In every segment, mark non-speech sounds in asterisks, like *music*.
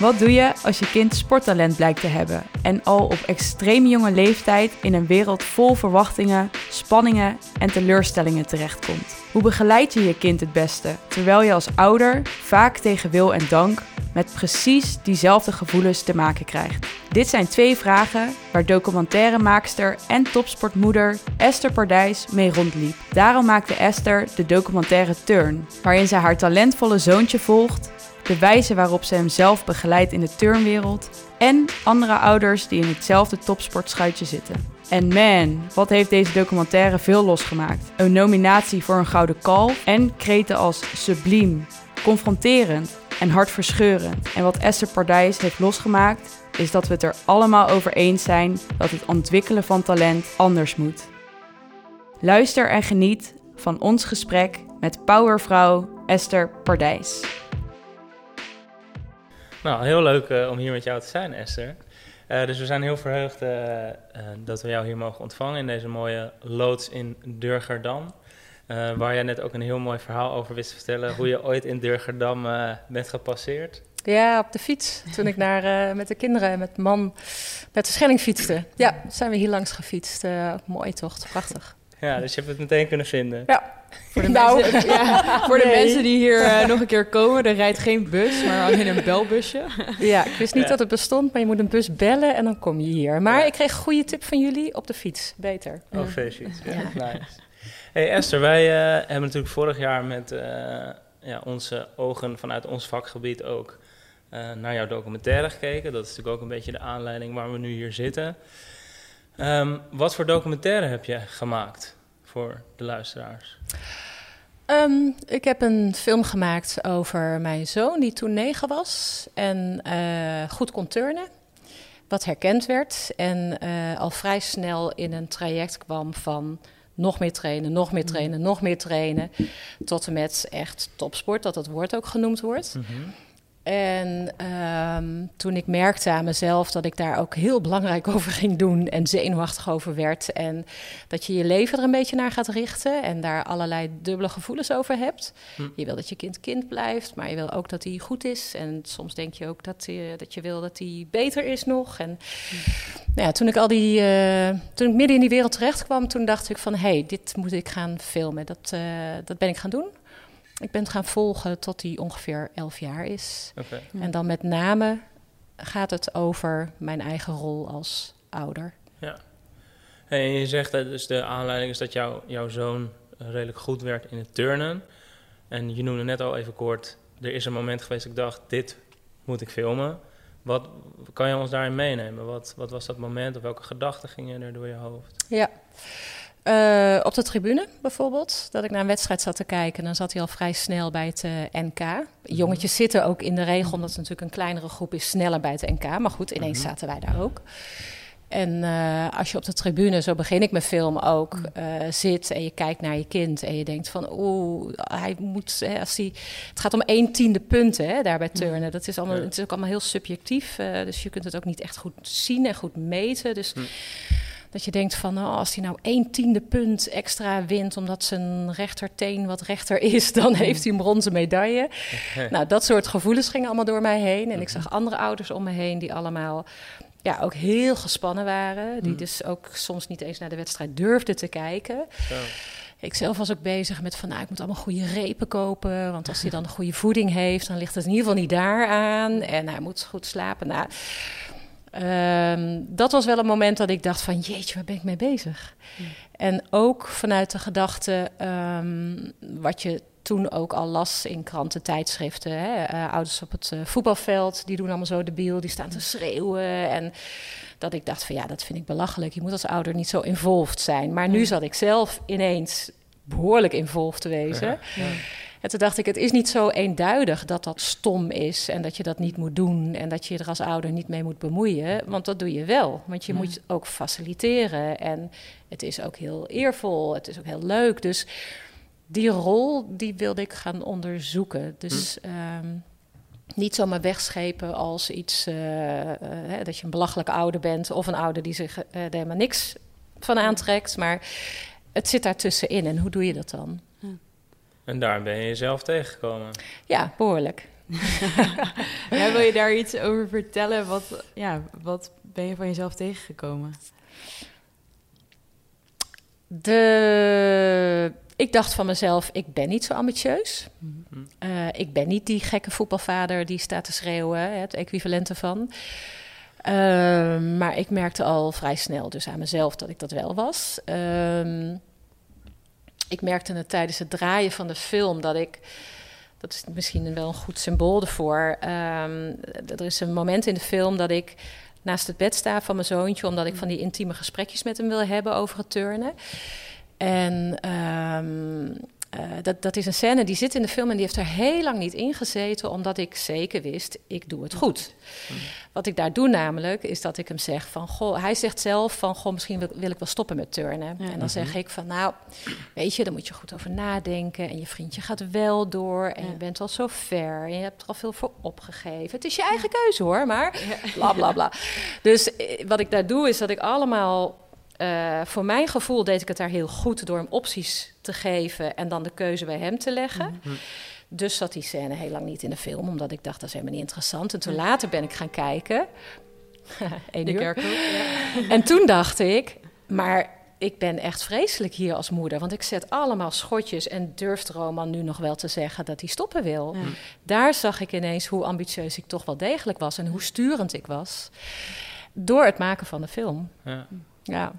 Wat doe je als je kind sporttalent blijkt te hebben en al op extreem jonge leeftijd in een wereld vol verwachtingen, spanningen en teleurstellingen terechtkomt? Hoe begeleid je je kind het beste terwijl je als ouder vaak tegen wil en dank met precies diezelfde gevoelens te maken krijgt? Dit zijn twee vragen waar documentairemaakster en topsportmoeder Esther Pardijs mee rondliep. Daarom maakte Esther de documentaire Turn, waarin zij haar talentvolle zoontje volgt de wijze waarop ze hem zelf begeleidt in de turnwereld en andere ouders die in hetzelfde topsportschuitje zitten. En man, wat heeft deze documentaire veel losgemaakt. Een nominatie voor een gouden kalf en kreten als subliem, confronterend en hartverscheurend. En wat Esther Pardijs heeft losgemaakt, is dat we het er allemaal over eens zijn dat het ontwikkelen van talent anders moet. Luister en geniet van ons gesprek met powervrouw Esther Pardijs. Nou, heel leuk eh, om hier met jou te zijn, Esther. Eh, dus we zijn heel verheugd eh, dat we jou hier mogen ontvangen in deze mooie loods in Durgerdam. Eh, waar jij net ook een heel mooi verhaal over wist te vertellen. Hoe je ooit in Durgerdam eh, bent gepasseerd. Ja, op de fiets. Toen ik naar, eh, met de kinderen en met man met de Schelling fietste. Ja, zijn we hier langs gefietst. Eh, mooi toch, prachtig. Ja, dus je hebt het meteen kunnen vinden. Ja, Voor de, Nou, mensen, ja, voor de nee. mensen die hier nog een keer komen, er rijdt geen bus, maar alleen een belbusje. ja, ik wist niet Ja. dat het bestond, maar je moet een bus bellen en dan kom je hier. Maar Ja. ik kreeg een goede tip van jullie op de fiets. Beter. Oh, feestjes. Ja, nice. Hey Esther, wij eh, hebben natuurlijk vorig jaar met eh, ja, onze ogen vanuit ons vakgebied ook eh, naar jouw documentaire gekeken. Dat is natuurlijk ook een beetje de aanleiding waar we nu hier zitten. Ehm, wat voor documentaire heb je gemaakt voor de luisteraars? Ehm, ik heb een film gemaakt over mijn zoon, die toen negen was en goed kon turnen. Wat herkend werd en al vrij snel in een traject kwam van nog meer trainen, nog meer trainen, nog meer trainen. Tot en met echt topsport, dat dat woord ook genoemd wordt. En ehm, toen ik merkte aan mezelf dat ik daar ook heel belangrijk *laughs* over ging doen en zenuwachtig over werd. En dat je je leven er een beetje naar gaat richten en daar allerlei dubbele gevoelens over hebt. Hm. Je wil dat je kind kind blijft, maar je wil ook dat hij goed is. En soms denk je ook dat, je- dat je wil dat hij beter is nog. En nou ja, toen ik al die, eh, toen ik midden in die wereld terecht kwam, toen dacht ik van hé, hey, dit moet ik gaan filmen. Dat, eh, dat ben ik gaan doen. Ik ben het gaan volgen tot hij ongeveer elf jaar is. Oké. En dan met name gaat het over mijn eigen rol als ouder. Hey, en je zegt dat dus de aanleiding is dat jouw jouw zoon redelijk goed werd in het turnen. En je noemde net al even kort, er is een moment geweest dat ik dacht, dit moet ik filmen. Wat kan je ons daarin meenemen? Wat, wat was dat moment of welke gedachten gingen er door je hoofd? Ja. Eh, op de tribune bijvoorbeeld, dat ik naar een wedstrijd zat te kijken. Dan zat hij al vrij snel bij het eh, NK. Jongetjes zitten ook in de regel, omdat het natuurlijk een kleinere groep is, sneller bij het NK. Maar goed, ineens Mhm. zaten wij daar ook. En eh, als je op de tribune, zo begin ik mijn film ook, eh, zit en je kijkt naar je kind en je denkt van, oeh, hij moet, hè, als hij, het gaat om één tiende punten hè, daar bij turnen. Dat is allemaal, Ja. het is ook allemaal heel subjectief, dus je kunt het ook niet echt goed zien en goed meten. Dus. Dat je denkt van, oh, als hij nou één tiende punt extra wint omdat zijn rechterteen wat rechter is, *laughs* dan heeft hij een bronzen medaille. *laughs* Nou, dat soort gevoelens gingen allemaal door mij heen. En ik zag andere ouders om me heen die allemaal ja, ook heel gespannen waren. Die Mm. dus ook soms niet eens naar de wedstrijd durfden te kijken. Zo. Ik zelf was ook bezig met van, nou, ik moet allemaal goede repen kopen. Want als hij dan een goede voeding heeft, dan ligt het in ieder geval niet daar aan. En hij moet goed slapen. Nou, ehm, dat was wel een moment dat ik dacht van, jeetje, waar ben ik mee bezig? En ook vanuit de gedachte, ehm, wat je toen ook al las in kranten, tijdschriften. Hè? eh, ouders op het eh, voetbalveld, die doen allemaal zo debiel, die staan te schreeuwen. En dat ik dacht van ja, dat vind ik belachelijk. Je moet als ouder niet zo involved zijn. Maar nu zat ik zelf ineens behoorlijk involved te wezen. Ja, ja. En toen dacht ik, het is niet zo eenduidig dat dat stom is en dat je dat niet moet doen en dat je er als ouder niet mee moet bemoeien. Want dat doe je wel, want je moet ook faciliteren en het is ook heel eervol, het is ook heel leuk. Dus die rol, die wilde ik gaan onderzoeken. Dus ehm, niet zomaar wegschepen als iets, eh, eh, dat je een belachelijke ouder bent of een ouder die zich eh, er helemaal niks van aantrekt. Maar het zit daar tussenin. En hoe doe je dat dan? En daar ben je jezelf tegengekomen. Ja, behoorlijk. *laughs* Ja, wil je daar iets over vertellen? Wat, ja, wat ben je van jezelf tegengekomen? De, ik dacht van mezelf, ik ben niet zo ambitieus. Mhm. Eh, ik ben niet die gekke voetbalvader die staat te schreeuwen, hè, het equivalent ervan. Ehm, maar ik merkte al vrij snel dus aan mezelf dat ik dat wel was. Ehm, ik merkte het tijdens het draaien van de film dat ik... Dat is misschien wel een goed symbool ervoor. Ehm, er is een moment in de film dat ik naast het bed sta van mijn zoontje... omdat ik van die intieme gesprekjes met hem wil hebben over het turnen. En ehm, eh, dat, dat is een scène die zit in de film en die heeft er heel lang niet in gezeten, omdat ik zeker wist, ik doe het goed. Wat ik daar doe namelijk, is dat ik hem zeg van, goh, hij zegt zelf van, goh, misschien wil, wil ik wel stoppen met turnen. Ja. En dan zeg ik van, nou, weet je, daar moet je goed over nadenken en je vriendje gaat wel door en Ja. je bent al zo ver en je hebt er al veel voor opgegeven. Het is je eigen keuze hoor, maar bla bla bla. Dus eh, wat ik daar doe, is dat ik allemaal eh, voor mijn gevoel deed ik het daar heel goed door hem opties te geven en dan de keuze bij hem te leggen. Mhm. Dus zat die scène heel lang niet in de film, omdat ik dacht dat is helemaal niet interessant. En toen later ben ik gaan kijken. *laughs* Eén De uur. Ja. *laughs* En toen dacht ik, maar ik ben echt vreselijk hier als moeder. Want ik zet allemaal schotjes en durft Roman nu nog wel te zeggen dat hij stoppen wil. Ja. Daar zag ik ineens hoe ambitieus ik toch wel degelijk was en hoe sturend ik was. Door het maken van de film. Ja. Ja,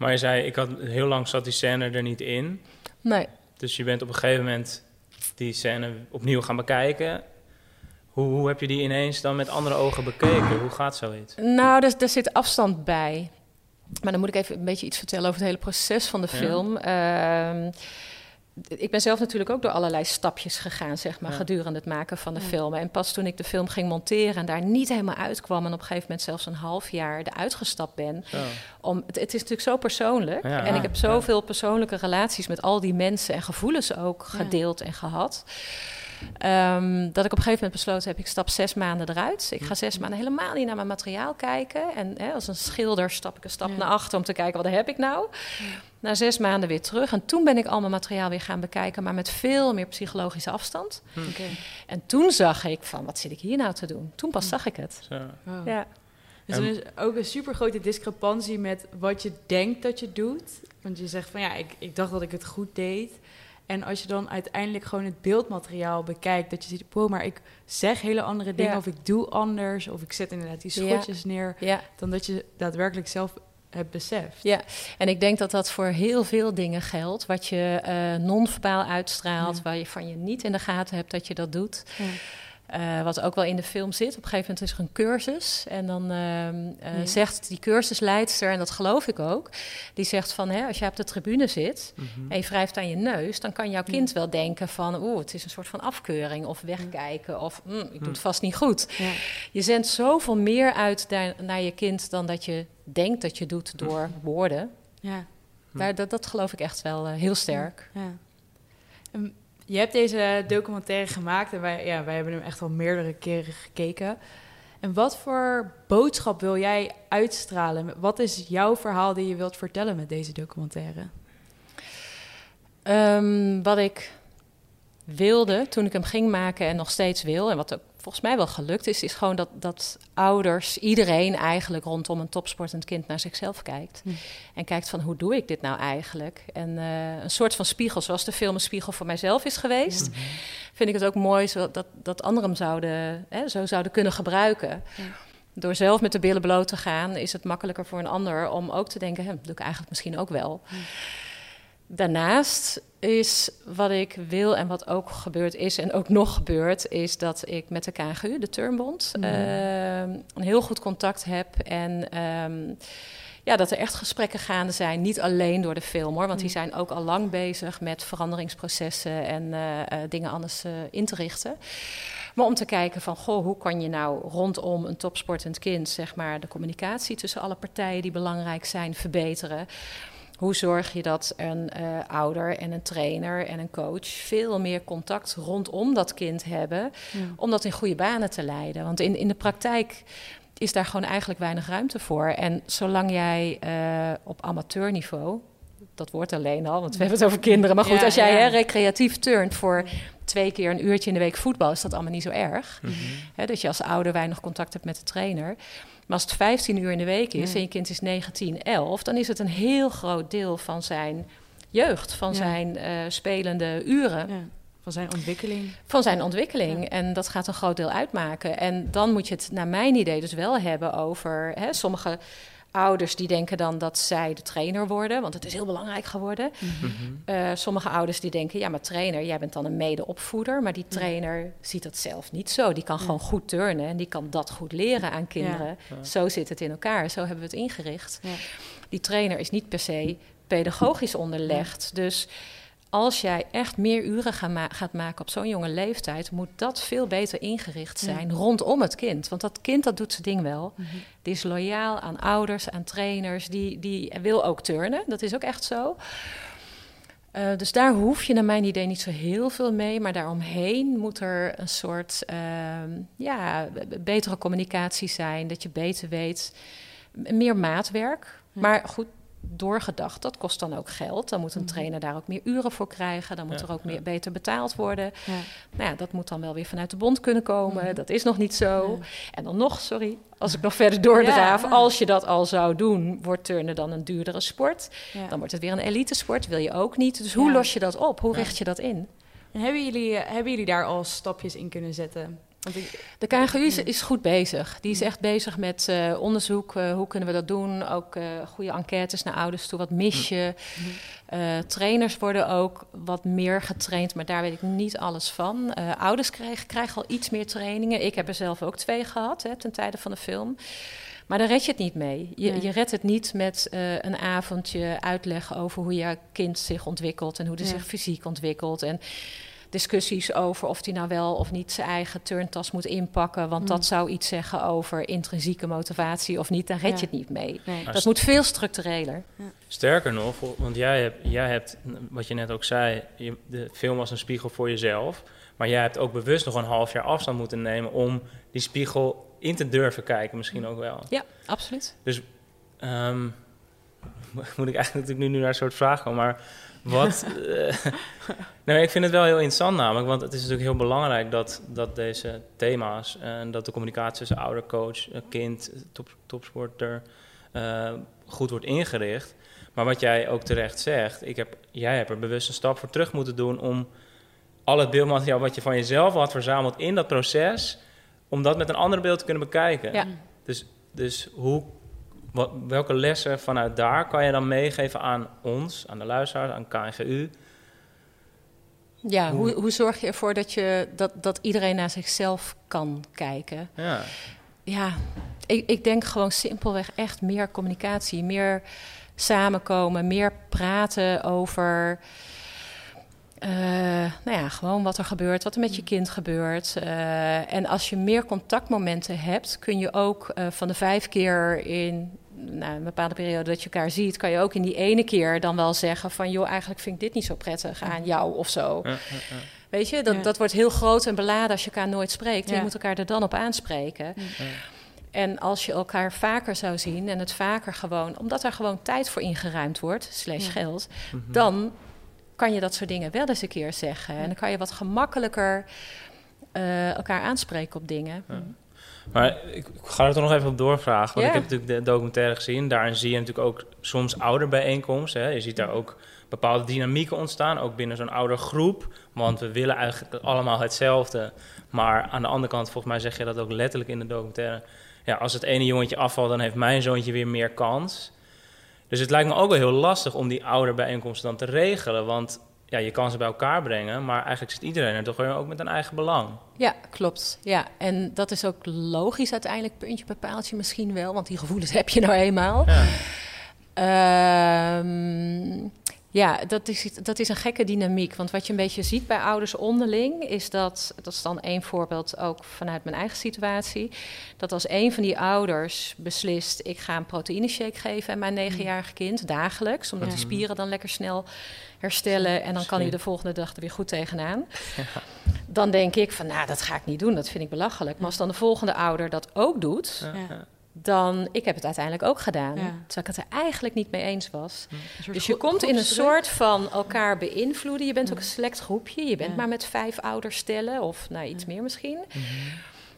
Maar je zei, ik had heel lang zat die scène er niet in. nee. Dus je bent op een gegeven moment die scène opnieuw gaan bekijken. Hoe, hoe heb je die ineens dan met andere ogen bekeken? Hoe gaat zoiets? Nou, er, er zit afstand bij. Maar dan moet ik even een beetje iets vertellen over het hele proces van de Ja. film. Ik ben zelf natuurlijk ook door allerlei stapjes gegaan, zeg maar, Ja. gedurende het maken van de Ja. film. En pas toen ik de film ging monteren en daar niet helemaal uitkwam... en op een gegeven moment zelfs een half jaar eruit gestapt ben... Zo. Om, het, het is natuurlijk zo persoonlijk. Ja. en ik heb Ja. zoveel persoonlijke relaties met al die mensen... en gevoelens ook Ja. gedeeld en gehad... Ehm, dat ik op een gegeven moment besloten heb, ik stap zes maanden eruit. Ik ga zes maanden helemaal niet naar mijn materiaal kijken. En hè, als een schilder stap ik een stap Ja. naar achter om te kijken, wat heb ik nou? Na zes maanden weer terug. En toen ben ik al mijn materiaal weer gaan bekijken, maar met veel meer psychologische afstand. Oké. En toen zag ik van, wat zit ik hier nou te doen? Toen pas zag ik het. Zo. Wow. Ja. Dus er is ook een super grote discrepantie met wat je denkt dat je doet. Want je zegt van ja, ik, ik dacht dat ik het goed deed. En als je dan uiteindelijk gewoon het beeldmateriaal bekijkt, dat je ziet, wow, maar ik zeg hele andere dingen, Ja. of ik doe anders, of ik zet inderdaad die Ja. schotjes neer, Ja. dan dat je daadwerkelijk zelf hebt beseft. Ja, en ik denk dat dat voor heel veel dingen geldt. Wat je eh non-verbaal uitstraalt, Ja. waar je van je niet in de gaten hebt dat je dat doet. Ja. Eh, wat ook wel in de film zit. Op een gegeven moment is er een cursus. En dan ehm, eh, Ja. zegt die cursusleidster, en dat geloof ik ook... die zegt van, hè, als je op de tribune zit... Mhm. en je wrijft aan je neus... dan kan jouw Ja. kind wel denken van... oeh, het is een soort van afkeuring of wegkijken... of "Hm, ik doe het vast niet goed. Ja. Je zendt zoveel meer uit daar, naar je kind... dan dat je denkt dat je doet door woorden. Ja. Daar, dat, dat geloof ik echt wel eh, heel sterk. Ja. Je hebt deze documentaire gemaakt en wij, ja, wij hebben hem echt al meerdere keren gekeken. En wat voor boodschap wil jij uitstralen? Wat is jouw verhaal die je wilt vertellen met deze documentaire? Ehm, wat ik wilde toen ik hem ging maken en nog steeds wil, en wat ook volgens mij wel gelukt is, is gewoon dat, dat ouders, iedereen eigenlijk rondom een topsportend kind naar zichzelf kijkt. Hm. En kijkt van hoe doe ik dit nou eigenlijk? En eh, een soort van spiegel, zoals de film een spiegel voor mijzelf is geweest, Ja. vind ik het ook mooi zo dat, dat anderen hem zouden, hè, zo zouden kunnen gebruiken. Ja. Door zelf met de billen bloot te gaan, is het makkelijker voor een ander om ook te denken: hè, dat doe ik eigenlijk misschien ook wel. Ja. Daarnaast is wat ik wil en wat ook gebeurd is en ook nog gebeurt, is dat ik met de KNGU, de Turnbond, Mhm. ehm, een heel goed contact heb. En ehm, ja, dat er echt gesprekken gaande zijn, niet alleen door de film hoor, want die Mhm. zijn ook al lang bezig met veranderingsprocessen en eh, eh, dingen anders eh, in te richten. Maar om te kijken van, goh, hoe kan je nou rondom een topsportend kind, zeg maar, de communicatie tussen alle partijen die belangrijk zijn, verbeteren. Hoe zorg je dat een eh, ouder en een trainer en een coach veel meer contact rondom dat kind hebben, Ja. om dat in goede banen te leiden? Want in, in de praktijk is daar gewoon eigenlijk weinig ruimte voor. En zolang jij eh, op amateurniveau dat woord alleen al, want we hebben het over kinderen. Maar goed, Ja, als jij ja. hè, recreatief turnt voor twee keer een uurtje in de week voetbal, is dat allemaal niet zo erg. Mhm. Hè, dat je als ouder weinig contact hebt met de trainer. Maar als het 15 uur in de week is Ja. en je kind is 19, 11, dan is het een heel groot deel van zijn jeugd, van Ja. zijn eh, spelende uren Ja, van zijn ontwikkeling. van zijn ontwikkeling. En dat gaat een groot deel uitmaken. En dan moet je het, naar mijn idee, dus wel hebben over hè, sommige ouders die denken dan dat zij de trainer worden, want het is heel belangrijk geworden. Mhm. Eh, sommige ouders die denken, ja, maar trainer, jij bent dan een medeopvoeder, maar die trainer ziet dat zelf niet zo. Die kan gewoon goed turnen en die kan dat goed leren aan kinderen. Ja. Zo zit het in elkaar, zo hebben we het ingericht. Ja. Die trainer is niet per se pedagogisch onderlegd. Dus als jij echt meer uren ga ma- gaat maken op zo'n jonge leeftijd, moet dat veel beter ingericht Ja. zijn rondom het kind. Want dat kind dat doet zijn ding wel. Mhm. Die is loyaal aan ouders, aan trainers. Die, die wil ook turnen. Dat is ook echt zo. Eh, dus daar hoef je naar mijn idee niet zo heel veel mee. Maar daaromheen moet er een soort ehm, ja, betere communicatie zijn. Dat je beter weet. Meer maatwerk. Maar goed, doorgedacht, dat kost dan ook geld. Dan moet een Mhm. trainer daar ook meer uren voor krijgen. Dan moet Ja, er ook ja. meer beter betaald worden. Ja. Nou ja, dat moet dan wel weer vanuit de bond kunnen komen. Mhm. Dat is nog niet zo. Ja. En dan nog, sorry, als ik nog verder doordraaf. Ja. Als je dat al zou doen, wordt turnen dan een duurdere sport. Ja. Dan wordt het weer een elitesport, wil je ook niet. Dus hoe Ja. los je dat op? Hoe Ja. richt je dat in? En hebben jullie, hebben jullie daar al stapjes in kunnen zetten? De KNGU is, goed bezig. Die is echt bezig met eh, onderzoek. eh, hoe kunnen we dat doen? Ook eh, goede enquêtes naar ouders toe. Wat mis je? Trainers worden ook wat meer getraind, maar daar weet ik niet alles van. Ouders krijgen, krijgen al iets meer trainingen. Ik heb er zelf ook twee gehad hè, ten tijde van de film. Maar daar red je het niet mee. Je, Nee. je redt het niet met een avondje uitleggen over hoe je kind zich ontwikkelt en hoe hij Ja. zich fysiek ontwikkelt. En discussies over of hij nou wel of niet zijn eigen turntas moet inpakken. Want Mm. dat zou iets zeggen over intrinsieke motivatie of niet. Daar red Ja. je het niet mee. nee. Dat moet veel structureler. Sterker nog, want jij hebt, jij hebt, wat je net ook zei, je, de film was een spiegel voor jezelf. Maar jij hebt ook bewust nog een half jaar afstand moeten nemen om die spiegel in te durven kijken, misschien ook wel. Ja, absoluut. Ehm, *laughs* moet ik eigenlijk natuurlijk nu naar een soort vraag komen, maar wat... *laughs* eh, nee, ik vind het wel heel interessant namelijk, want het is natuurlijk heel belangrijk dat, dat deze thema's en dat de communicatie tussen ouder, coach, eh, kind, top, topsporter eh, goed wordt ingericht. Maar wat jij ook terecht zegt, ik heb, jij hebt er bewust een stap voor terug moeten doen om al het beeldmateriaal wat je van jezelf had verzameld in dat proces, om dat met een ander beeld te kunnen bekijken. Ja. Dus, dus hoe, wat, welke lessen vanuit daar kan je dan meegeven aan ons, aan de luisteraars, aan KNGU? Ja, Hoe- hoe, hoe zorg je ervoor dat, je, dat, dat iedereen naar zichzelf kan kijken? Ja, Ja, ik, ik denk gewoon simpelweg echt meer communicatie, meer samenkomen, meer praten over. Eh, nou ja, gewoon wat er gebeurt, wat er met je kind gebeurt. Eh, en als je meer contactmomenten hebt, kun je ook eh, van de vijf keer in nou, een bepaalde periode dat je elkaar ziet, kan je ook in die ene keer dan wel zeggen van joh, eigenlijk vind ik dit niet zo prettig aan jou of zo. ja, ja, ja. Weet je, dat, Ja. dat wordt heel groot en beladen als je elkaar nooit spreekt. Je moet elkaar er dan op aanspreken. Ja. En als je elkaar vaker zou zien en het vaker gewoon, omdat er gewoon tijd voor ingeruimd wordt, slash Ja. geld, Mhm. dan kan je dat soort dingen wel eens een keer zeggen. En dan kan je wat gemakkelijker eh, elkaar aanspreken op dingen. Ja. Maar ik, ik ga er toch nog even op doorvragen. Want Ja. ik heb natuurlijk de documentaire gezien. Daarin zie je natuurlijk ook soms ouderbijeenkomsten. Hè. Je ziet daar ook bepaalde dynamieken ontstaan. Ook binnen zo'n oudergroep. Want we willen eigenlijk allemaal hetzelfde. Maar aan de andere kant, volgens mij zeg je dat ook letterlijk in de documentaire. Ja, als het ene jongetje afvalt, dan heeft mijn zoontje weer meer kans. Dus het lijkt me ook wel heel lastig om die ouderbijeenkomsten dan te regelen. Want ja, je kan ze bij elkaar brengen. Maar eigenlijk zit iedereen er toch weer ook met een eigen belang. Ja, klopt. Ja, en dat is ook logisch uiteindelijk, puntje bij paaltje misschien wel, want die gevoelens *laughs* heb je nou eenmaal. Ja. Ehm, ja, dat is, dat is een gekke dynamiek. Want wat je een beetje ziet bij ouders onderling, is dat, dat is dan één voorbeeld ook vanuit mijn eigen situatie, dat als een van die ouders beslist, ik ga een proteïne shake geven aan mijn negenjarige kind, dagelijks, omdat Ja. die spieren dan lekker snel herstellen en dan kan hij de volgende dag er weer goed tegenaan. Dan denk ik van, nou, dat ga ik niet doen, dat vind ik belachelijk. Maar als dan de volgende ouder dat ook doet, Ja, Ja. ja. Dan ik heb het uiteindelijk ook gedaan. Ja. Terwijl ik het er eigenlijk niet mee eens was. Dus je komt in een soort van elkaar beïnvloeden. Je bent Ja. ook een select groepje. Je bent maar met vijf ouders stellen of nou, iets meer misschien. Mhm.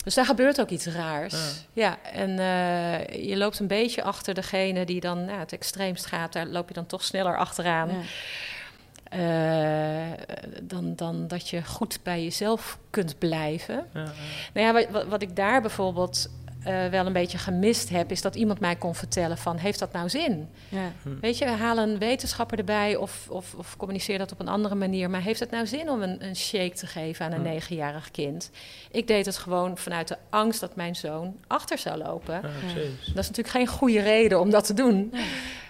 Dus daar gebeurt ook iets raars. Ja, en eh, je loopt een beetje achter degene die dan nou, het extreemst gaat. Daar loop je dan toch sneller achteraan. Eh, dan, dan dat je goed bij jezelf kunt blijven. Nou ja, wat, wat ik daar bijvoorbeeld eh, wel een beetje gemist heb, is dat iemand mij kon vertellen van, heeft dat nou zin? Ja. Weet je, haal een wetenschapper erbij of, of, of communiceer dat op een andere manier. Maar heeft het nou zin om een, een shake te geven aan een Hm. negenjarig kind? Ik deed het gewoon vanuit de angst dat mijn zoon achter zou lopen. Ja, precies. Dat is natuurlijk geen goede reden om dat te doen.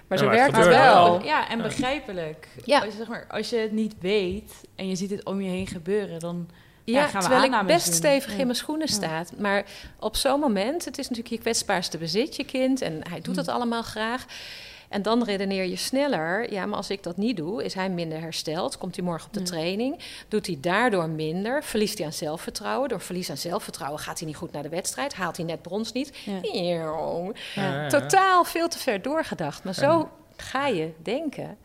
Maar Ja, zo maar werkt het wel. wel. Ja, en begrijpelijk. Ja. Als, je, zeg maar, als je het niet weet en je ziet het om je heen gebeuren, dan... Ja, gaan we terwijl ik best doen. stevig Ja. in mijn schoenen Ja. staat. Maar op zo'n moment, het is natuurlijk je kwetsbaarste bezit, je kind. En hij doet dat allemaal graag. En dan redeneer je sneller. Ja, maar als ik dat niet doe, is hij minder hersteld. Komt hij morgen op de Ja. training. Doet hij daardoor minder. Verliest hij aan zelfvertrouwen. Door verlies aan zelfvertrouwen gaat hij niet goed naar de wedstrijd. Haalt hij net brons niet. Ja. Eeuw. Ja. Ja, ja. Totaal veel te ver doorgedacht. Maar zo ga je denken.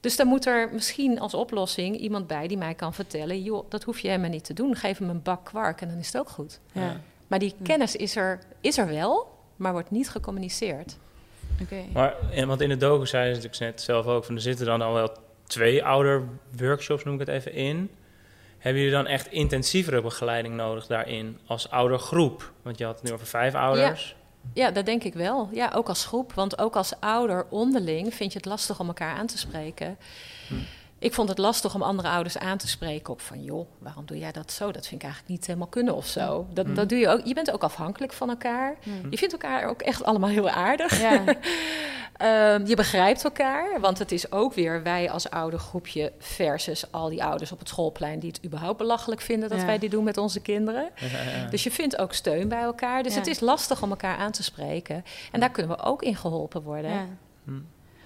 Dus dan moet er misschien als oplossing iemand bij die mij kan vertellen: joh, dat hoef je helemaal niet te doen. Geef hem een bak kwark en dan is het ook goed. Ja. Maar die Hm. kennis is er, is er wel, maar wordt niet gecommuniceerd. Oké. Maar, en, want in de docu zei ze natuurlijk net zelf ook, van er zitten dan al wel twee ouder workshops, noem ik het even, in. Hebben jullie dan echt intensievere begeleiding nodig daarin als oudergroep? Want je had het nu over vijf ouders. Ja, dat denk ik wel. Ja, ook als groep. Want ook als ouder onderling vind je het lastig om elkaar aan te spreken. Hm. Ik vond het lastig om andere ouders aan te spreken op van... joh, waarom doe jij dat zo? Dat vind ik eigenlijk niet helemaal kunnen of zo. Dat, Hm. dat doe je ook. Je bent ook afhankelijk van elkaar. Hm. Je vindt elkaar ook echt allemaal heel aardig. Ja. *laughs* Ehm, je begrijpt elkaar, want het is ook weer wij als ouder groepje versus al die ouders op het schoolplein die het überhaupt belachelijk vinden dat Ja. wij dit doen met onze kinderen. Ja, ja, ja. Dus je vindt ook steun bij elkaar. Dus Ja. het is lastig om elkaar aan te spreken. En daar kunnen we ook in geholpen worden. Ja.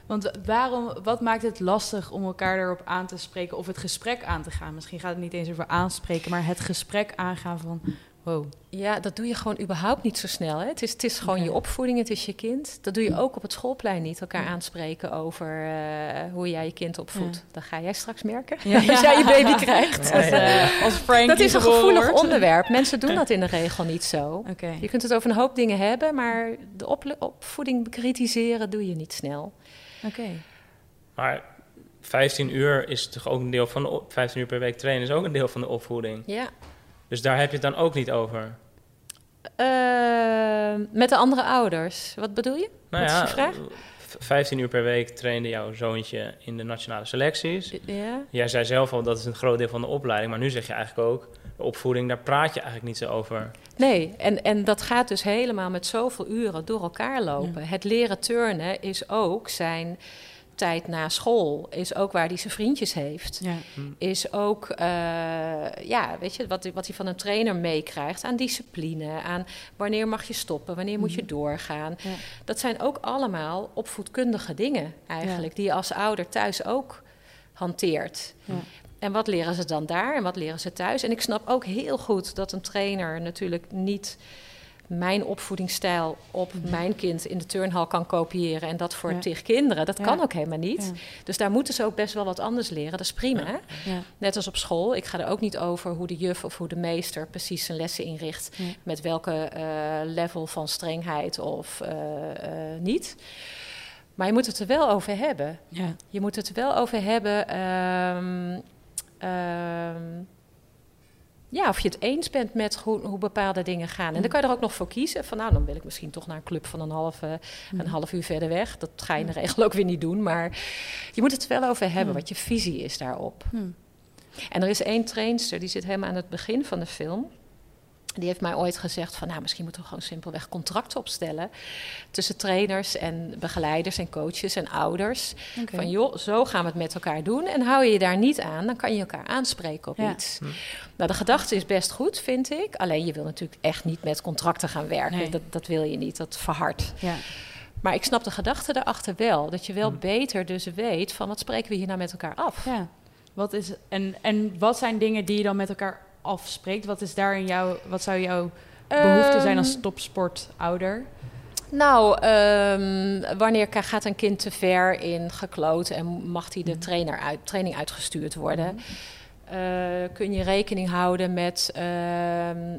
Want waarom, wat maakt het lastig om elkaar erop aan te spreken of het gesprek aan te gaan? Misschien gaat het niet eens over aanspreken, maar het gesprek aangaan van, wow. Ja, dat doe je gewoon überhaupt niet zo snel. Hè? Het, is, het is gewoon je opvoeding, het is je kind. Dat doe je ook op het schoolplein niet. Elkaar aanspreken over eh, hoe jij je kind opvoedt. Ja. Dat ga jij straks merken *laughs* als jij je baby krijgt. Ja. Als Dat is een gevoelig wordt. onderwerp. Mensen doen dat in de regel niet zo. Je kunt het over een hoop dingen hebben, maar de op- opvoeding bekritiseren doe je niet snel. Oké. Maar 15 uur is toch ook een deel van de op- 15 uur per week trainen is ook een deel van de opvoeding. Ja. Dus daar heb je het dan ook niet over. Eh, met de andere ouders. Wat bedoel je? Nou Wat is ja, je vraag? v- 15 uur per week trainde jouw zoontje in de nationale selecties. Ja. Jij zei zelf al dat is een groot deel van de opleiding, maar nu zeg je eigenlijk ook opvoeding, daar praat je eigenlijk niet zo over. Nee, en, en dat gaat dus helemaal met zoveel uren door elkaar lopen. Het leren turnen is ook zijn tijd na school. Is ook waar hij zijn vriendjes heeft. Ja. Is ook, eh, ja, weet je, wat, wat hij van een trainer meekrijgt aan discipline. Aan wanneer mag je stoppen, wanneer moet je Mhm. doorgaan. Ja. Dat zijn ook allemaal opvoedkundige dingen eigenlijk. Die je als ouder thuis ook hanteert. Ja. En wat leren ze dan daar en wat leren ze thuis? En ik snap ook heel goed dat een trainer natuurlijk niet mijn opvoedingsstijl op mijn kind in de turnhal kan kopiëren en dat voor Ja. tig kinderen. Dat Ja. kan ook helemaal niet. Ja. Dus daar moeten ze ook best wel wat anders leren. Dat is prima. Net als op school. Ik ga er ook niet over hoe de juf of hoe de meester precies zijn lessen inricht. Met welke eh, level van strengheid of eh, eh, niet. Maar je moet het er wel over hebben. Ja. Je moet het er wel over hebben. ehm, ehm, ja, of je het eens bent met hoe, hoe bepaalde dingen gaan. En dan kan je er ook nog voor kiezen. Van nou, dan wil ik misschien toch naar een club van een half, eh, een half uur verder weg. Dat ga je in de regel ook weer niet doen. Maar je moet het er wel over hebben, wat je visie is daarop. En er is één trainster, die zit helemaal aan het begin van de film. Die heeft mij ooit gezegd van, nou, misschien moeten we gewoon simpelweg contracten opstellen tussen trainers en begeleiders en coaches en ouders. Van joh, zo gaan we het met elkaar doen. En hou je je daar niet aan, dan kan je elkaar aanspreken op Ja. iets. Hm. Nou, de gedachte is best goed, vind ik. Alleen je wil natuurlijk echt niet met contracten gaan werken. Nee. Dat, dat wil je niet, dat verhardt. Ja. Maar ik snap de gedachte daarachter wel. Dat je wel Hm. beter dus weet van wat spreken we hier nou met elkaar af. ja. Wat is, en, en wat zijn dingen die je dan met elkaar afspreekt? Wat is daar in jouw, wat zou jouw behoefte zijn als Ehm, topsportouder? Nou, ehm, wanneer gaat een kind te ver in gekloot en mag hij de trainer uit, training uitgestuurd worden? Eh, kun je rekening houden met ehm,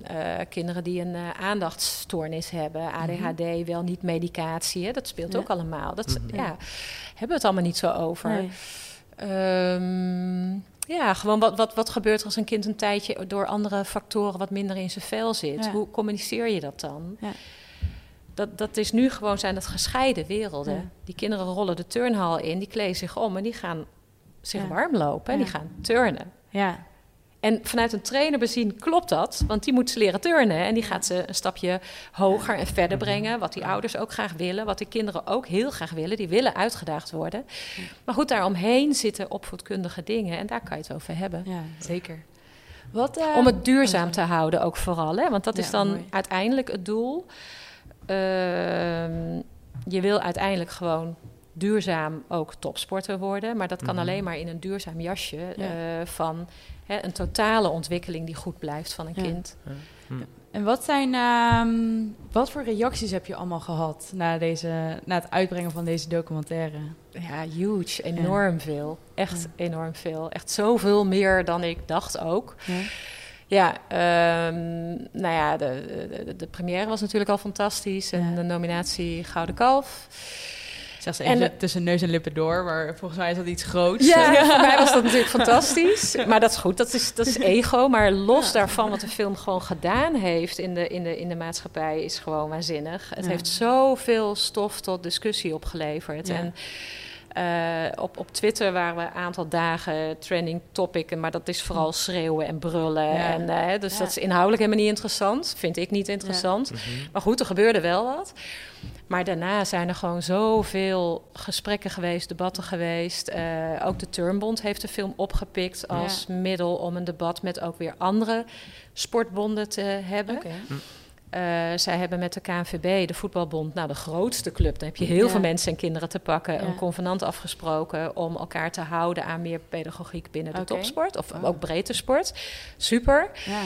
eh, kinderen die een eh, aandachtstoornis hebben, ADHD, wel niet medicatie, hè? dat speelt Ja. ook allemaal. Dat, Mhm. ja, hebben we het allemaal niet zo over. Nee. Ehm, ja, gewoon wat, wat, wat gebeurt er als een kind een tijdje door andere factoren wat minder in zijn vel zit? Ja. Hoe communiceer je dat dan? Ja. Dat, dat is nu gewoon zijn dat gescheiden werelden. Ja. Die kinderen rollen de turnhal in, die kleden zich om en die gaan zich warm lopen en die gaan turnen. Ja, En vanuit een trainer bezien klopt dat, want die moet ze leren turnen. En die gaat ze een stapje hoger en verder brengen. Wat die ouders ook graag willen, wat die kinderen ook heel graag willen. Die willen uitgedaagd worden. Maar goed, daaromheen zitten opvoedkundige dingen en daar kan je het over hebben. ja zeker. Wat, eh, Om het duurzaam te houden ook vooral, hè? want dat Ja, is dan mooi. uiteindelijk het doel. Ehm, je wil uiteindelijk gewoon duurzaam ook topsporter worden, maar dat kan Mhm. alleen maar in een duurzaam jasje Ja. eh, van hè, een totale ontwikkeling die goed blijft van een Ja. kind. En wat zijn, ehm, wat voor reacties heb je allemaal gehad na, deze, na het uitbrengen van deze documentaire? Ja, huge, enorm veel. Echt enorm veel. Echt zoveel meer dan ik dacht ook. Ja. Ja, ehm, nou ja, de, de, de première was natuurlijk al fantastisch. En Ja. de nominatie Gouden Kalf. Even tussen neus en lippen door, maar volgens mij is dat iets groots. Ja, *laughs* voor mij was dat natuurlijk fantastisch. Maar dat is goed, dat is, dat is ego. Maar los daarvan, wat de film gewoon gedaan heeft in de, in de, in de maatschappij, is gewoon waanzinnig. Het Ja. heeft zoveel stof tot discussie opgeleverd. En eh, op, op Twitter waren we een aantal dagen trending topic, maar dat is vooral schreeuwen en brullen. Ja. En, eh, dus Ja. dat is inhoudelijk helemaal niet interessant. Vind ik niet interessant. Mhm. Maar goed, er gebeurde wel wat. Maar daarna zijn er gewoon zoveel gesprekken geweest, debatten geweest. Eh, ook de Turnbond heeft de film opgepikt als middel om een debat met ook weer andere sportbonden te hebben. Oké. Eh, zij hebben met de KNVB, de voetbalbond, nou de grootste club. Dan heb je heel Ja. veel mensen en kinderen te pakken. Ja. Een convenant afgesproken om elkaar te houden aan meer pedagogiek binnen de topsport. Of Oh. ook breedte sport. Super. Ja.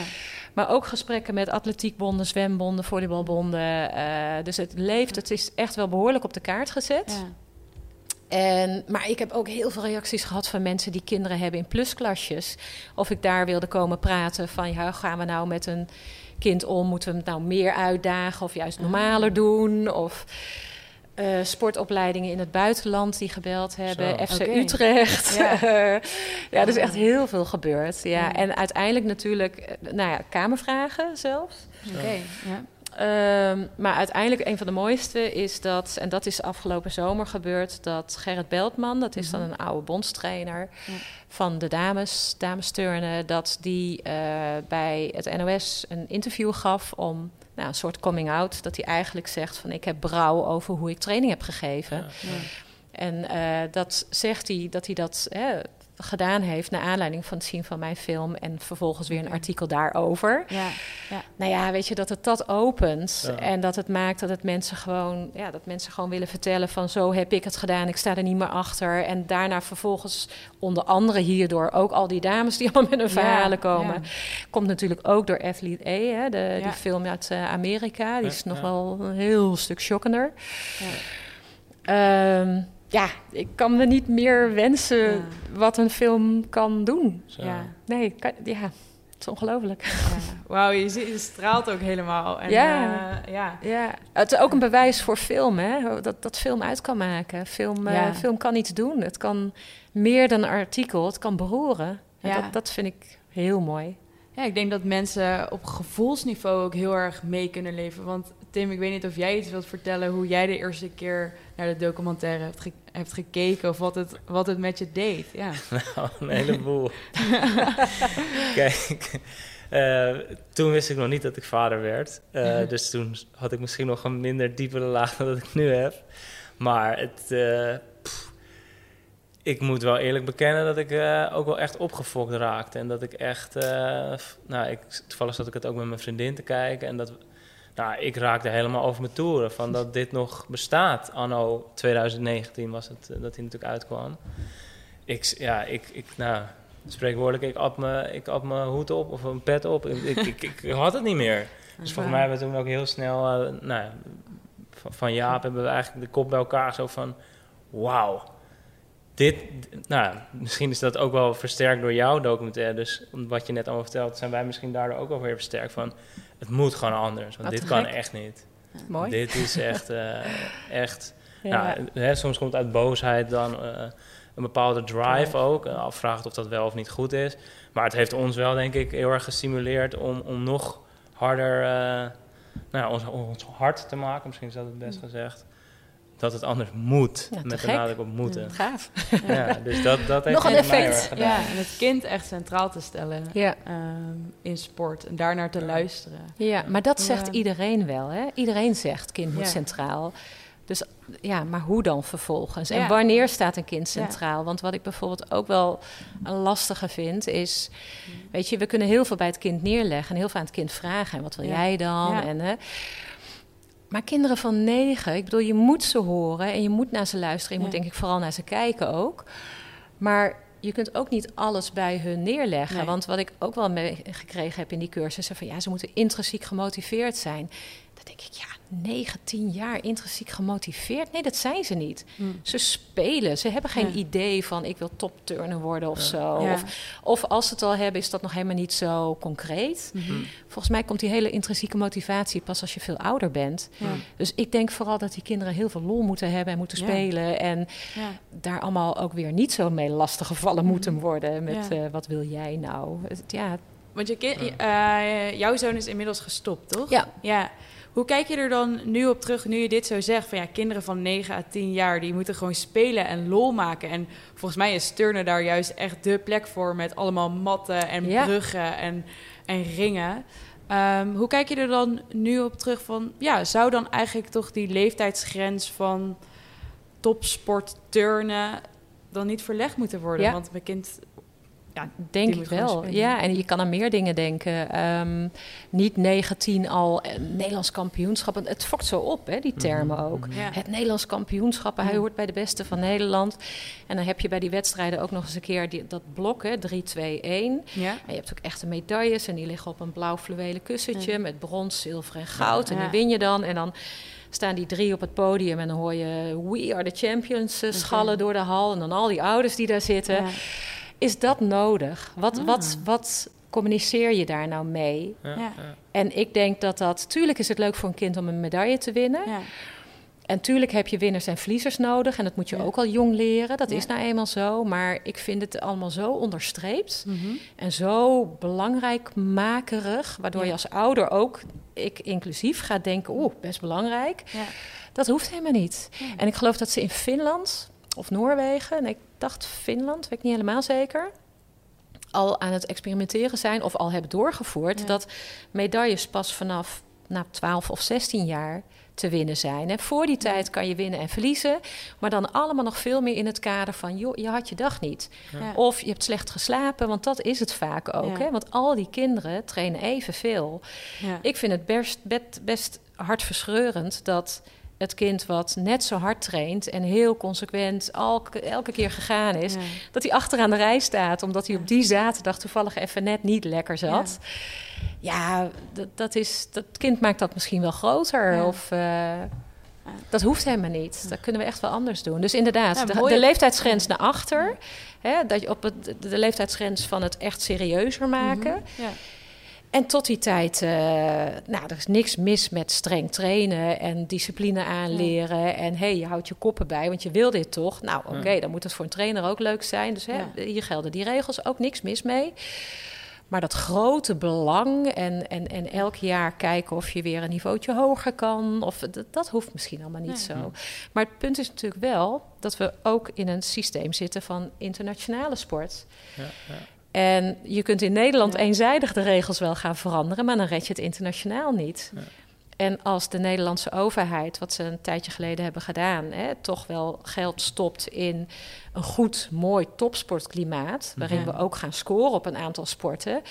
Maar ook gesprekken met atletiekbonden, zwembonden, volleybalbonden. Eh, dus het leeft, het is echt wel behoorlijk op de kaart gezet. Ja. En, maar ik heb ook heel veel reacties gehad van mensen die kinderen hebben in plusklasjes. Of ik daar wilde komen praten van, ja, gaan we nou met een kind om? Moeten we hem nou meer uitdagen of juist normaler doen? Of eh, sportopleidingen in het buitenland die gebeld hebben. Zo. FC. Utrecht. Ja. *laughs* Ja. er is echt heel veel gebeurd. Ja. Ja. En uiteindelijk natuurlijk, eh, nou ja, kamervragen zelfs. Oké. Ja. Ehm, maar uiteindelijk een van de mooiste is dat, en dat is afgelopen zomer gebeurd, dat Gerrit Beltman, dat is dan een oude bondstrainer Ja. van de dames, dames turnen, dat die eh, bij het NOS een interview gaf om nou, een soort coming out, dat hij eigenlijk zegt van ik heb brouw over hoe ik training heb gegeven. Ja. En eh, dat zegt hij dat hij dat hè, gedaan heeft naar aanleiding van het zien van mijn film en vervolgens weer een artikel daarover. Ja. Nou ja, weet je, dat het dat opent Ja. en dat het maakt dat het mensen gewoon, ja, dat mensen gewoon willen vertellen van zo heb ik het gedaan, ik sta er niet meer achter. En daarna vervolgens onder andere hierdoor ook al die dames die *laughs* allemaal met hun verhalen komen. Ja. Komt natuurlijk ook door Athlete A, hè, de, Ja. die film uit eh, Amerika. Die Ja, is nog ja. wel een heel stuk shockender. Ja. Ja, ik kan me niet meer wensen Ja. wat een film kan doen. Zo. Ja. Nee, kan- ja, het is ongelooflijk. Ja. Wauw, je, ziet- je straalt ook helemaal. En, Ja. eh, ja. Ja, het is ook een bewijs voor film, hè? Dat, dat film uit kan maken. Film, eh, film kan iets doen. Het kan meer dan een artikel, het kan beroeren. Ja. Dat, dat vind ik heel mooi. Ja, ik denk dat mensen op gevoelsniveau ook heel erg mee kunnen leven. Want Tim, ik weet niet of jij iets wilt vertellen hoe jij de eerste keer naar de documentaire hebt, ge- hebt gekeken of wat het, wat het met je deed. Ja. *laughs* Nou, een heleboel. *laughs* Kijk, eh, toen wist ik nog niet dat ik vader werd. Eh, dus toen had ik misschien nog een minder diepere laag dan dat ik nu heb. Maar het, eh, pff, ik moet wel eerlijk bekennen dat ik ook wel echt opgefokt raakte. En dat ik echt, nou, ik, toevallig zat ik het ook met mijn vriendin te kijken. En dat, nou, ik raakte helemaal over mijn toeren van dat dit nog bestaat. Anno 2019 was het eh, dat hij natuurlijk uitkwam. Ik, ja, ik, ik, nou, spreekwoordelijk, ik at mijn ik at mijn hoed op of een pet op. Ik, ik, ik, had het niet meer. Dus volgens mij hebben we toen ook heel snel, eh, nou, van, van Jaap hebben we eigenlijk de kop bij elkaar zo van... Wauw, dit... Nou, misschien is dat ook wel versterkt door jouw documentaire. Dus wat je net allemaal vertelt, zijn wij misschien daardoor ook wel weer versterkt van... Het moet gewoon anders, want Wat dit kan gek. echt niet. Mooi. Dit is echt... eh, *laughs* echt Ja. nou, hè, soms komt uit boosheid dan eh, een bepaalde drive ook. Uh, afvraagt of dat wel of niet goed is. Maar het heeft ons wel, denk ik, heel erg gestimuleerd om, om nog harder eh, nou, ons, ons hart te maken. Misschien is dat het best gezegd. Dat het anders moet. Ja, met de gek. nadruk op moeten. Gaaf. Ja, dus dat, dat *laughs* heeft Nog een effect. erg gedaan. Ja, en het kind echt centraal te stellen Ja. ehm, in sport en daarnaar te luisteren. ja, maar dat zegt Ja. iedereen wel. Hè? Iedereen zegt kind moet Ja. centraal. Dus ja, maar hoe dan vervolgens? En wanneer staat een kind centraal? Want wat ik bijvoorbeeld ook wel een lastige vind, is... Weet je, we kunnen heel veel bij het kind neerleggen... en heel veel aan het kind vragen. En wat wil Ja. jij dan? Ja. En, hè, maar kinderen van negen, ik bedoel, je moet ze horen... en je moet naar ze luisteren. Je Ja. moet denk ik vooral naar ze kijken ook. Maar je kunt ook niet alles bij hun neerleggen. Nee. Want wat ik ook wel meegekregen heb in die cursussen... van ja, ze moeten intrinsiek gemotiveerd zijn... Dan denk ik, ja, 19 jaar intrinsiek gemotiveerd? Nee, dat zijn ze niet. Mm. Ze spelen. Ze hebben geen Ja. idee van ik wil topturner worden of zo. Ja. Of, of als ze het al hebben, is dat nog helemaal niet zo concreet. Mhm. Volgens mij komt die hele intrinsieke motivatie pas als je veel ouder bent. Ja. Dus ik denk vooral dat die kinderen heel veel lol moeten hebben en moeten Ja. spelen. En Ja. daar allemaal ook weer niet zo mee lastig gevallen moeten worden. Met Ja. eh, wat wil jij nou? Ja, Want je kind, eh, jouw zoon is inmiddels gestopt, toch? Ja. ja. Hoe kijk je er dan nu op terug, nu je dit zo zegt? Van ja, kinderen van 9 à 10 jaar, die moeten gewoon spelen en lol maken. En volgens mij is turnen daar juist echt de plek voor... met allemaal matten en Ja. bruggen en, en ringen. Ehm, hoe kijk je er dan nu op terug van... ja, zou dan eigenlijk toch die leeftijdsgrens van topsport turnen... dan niet verlegd moeten worden? Ja. Want mijn kind... Ja, Denk ik wel. Ja, en je kan aan meer dingen denken. Ehm, niet 19 al eh, Nederlands kampioenschap. Het fokt zo op, hè, die termen ook. Ja. Het Nederlands kampioenschap, hij hoort bij de beste van Nederland. En dan heb je bij die wedstrijden ook nog eens een keer die, dat blok, hè, 3, 2, 1. ja. En je hebt ook echte medailles en die liggen op een blauw fluwelen kussentje... Ja. met brons, zilver en goud. En die win je dan. En dan staan die drie op het podium en dan hoor je... We are the champions eh, schallen door de hal. En dan al die ouders die daar zitten. Ja. Is dat nodig? Wat, Ah. wat, wat communiceer je daar nou mee? Ja, Ja. ja. En ik denk dat dat... Tuurlijk is het leuk voor een kind om een medaille te winnen. Ja. En tuurlijk heb je winners en verliezers nodig. En dat moet je Ja. ook al jong leren. Dat Ja. is nou eenmaal zo. Maar ik vind het allemaal zo onderstreept. Mhm. En zo belangrijk makerig. Waardoor Ja. je als ouder ook, ik inclusief, gaat denken... oeh, best belangrijk. Ja. Dat hoeft helemaal niet. Ja. En ik geloof dat ze in Finland of Noorwegen... en ik dacht Finland, weet ik niet helemaal zeker... al aan het experimenteren zijn of al hebben doorgevoerd... Ja. dat medailles pas vanaf nou, 12 of 16 jaar te winnen zijn. En voor die tijd kan je winnen en verliezen... maar dan allemaal nog veel meer in het kader van... joh, je had je dag niet. Ja. Of je hebt slecht geslapen, want dat is het vaak ook. Ja. Hè? Want al die kinderen trainen evenveel. Ja. Ik vind het best, best, best hartverscheurend dat het kind wat net zo hard traint en heel consequent elke, elke keer gegaan is, Ja. dat hij achteraan de rij staat, omdat hij op die zaterdag toevallig even net niet lekker zat. Ja, dat, dat is, dat kind maakt dat misschien wel groter. Ja. Of, eh, dat hoeft helemaal niet. Dat kunnen we echt wel anders doen. Dus inderdaad, Ja, de, leeftijdsgrens naar achter. Hè, dat je op het, de, de leeftijdsgrens van het echt serieuzer maken. Mhm. Ja. En tot die tijd, eh, nou, er is niks mis met streng trainen en discipline aanleren. En hé, hey, je houdt je koppen bij, want je wil dit toch? Nou, oké, dan moet het voor een trainer ook leuk zijn. Dus hè, Ja. hier gelden die regels ook niks mis mee. Maar dat grote belang en, en, en elk jaar kijken of je weer een niveautje hoger kan, of, dat, dat hoeft misschien allemaal niet Nee. zo. Maar het punt is natuurlijk wel dat we ook in een systeem zitten van internationale sport. Ja, ja. En je kunt in Nederland Ja. eenzijdig de regels wel gaan veranderen, maar dan red je het internationaal niet. Ja. En als de Nederlandse overheid, wat ze een tijdje geleden hebben gedaan, hè, toch wel geld stopt in een goed, mooi topsportklimaat, waarin Ja. we ook gaan scoren op een aantal sporten.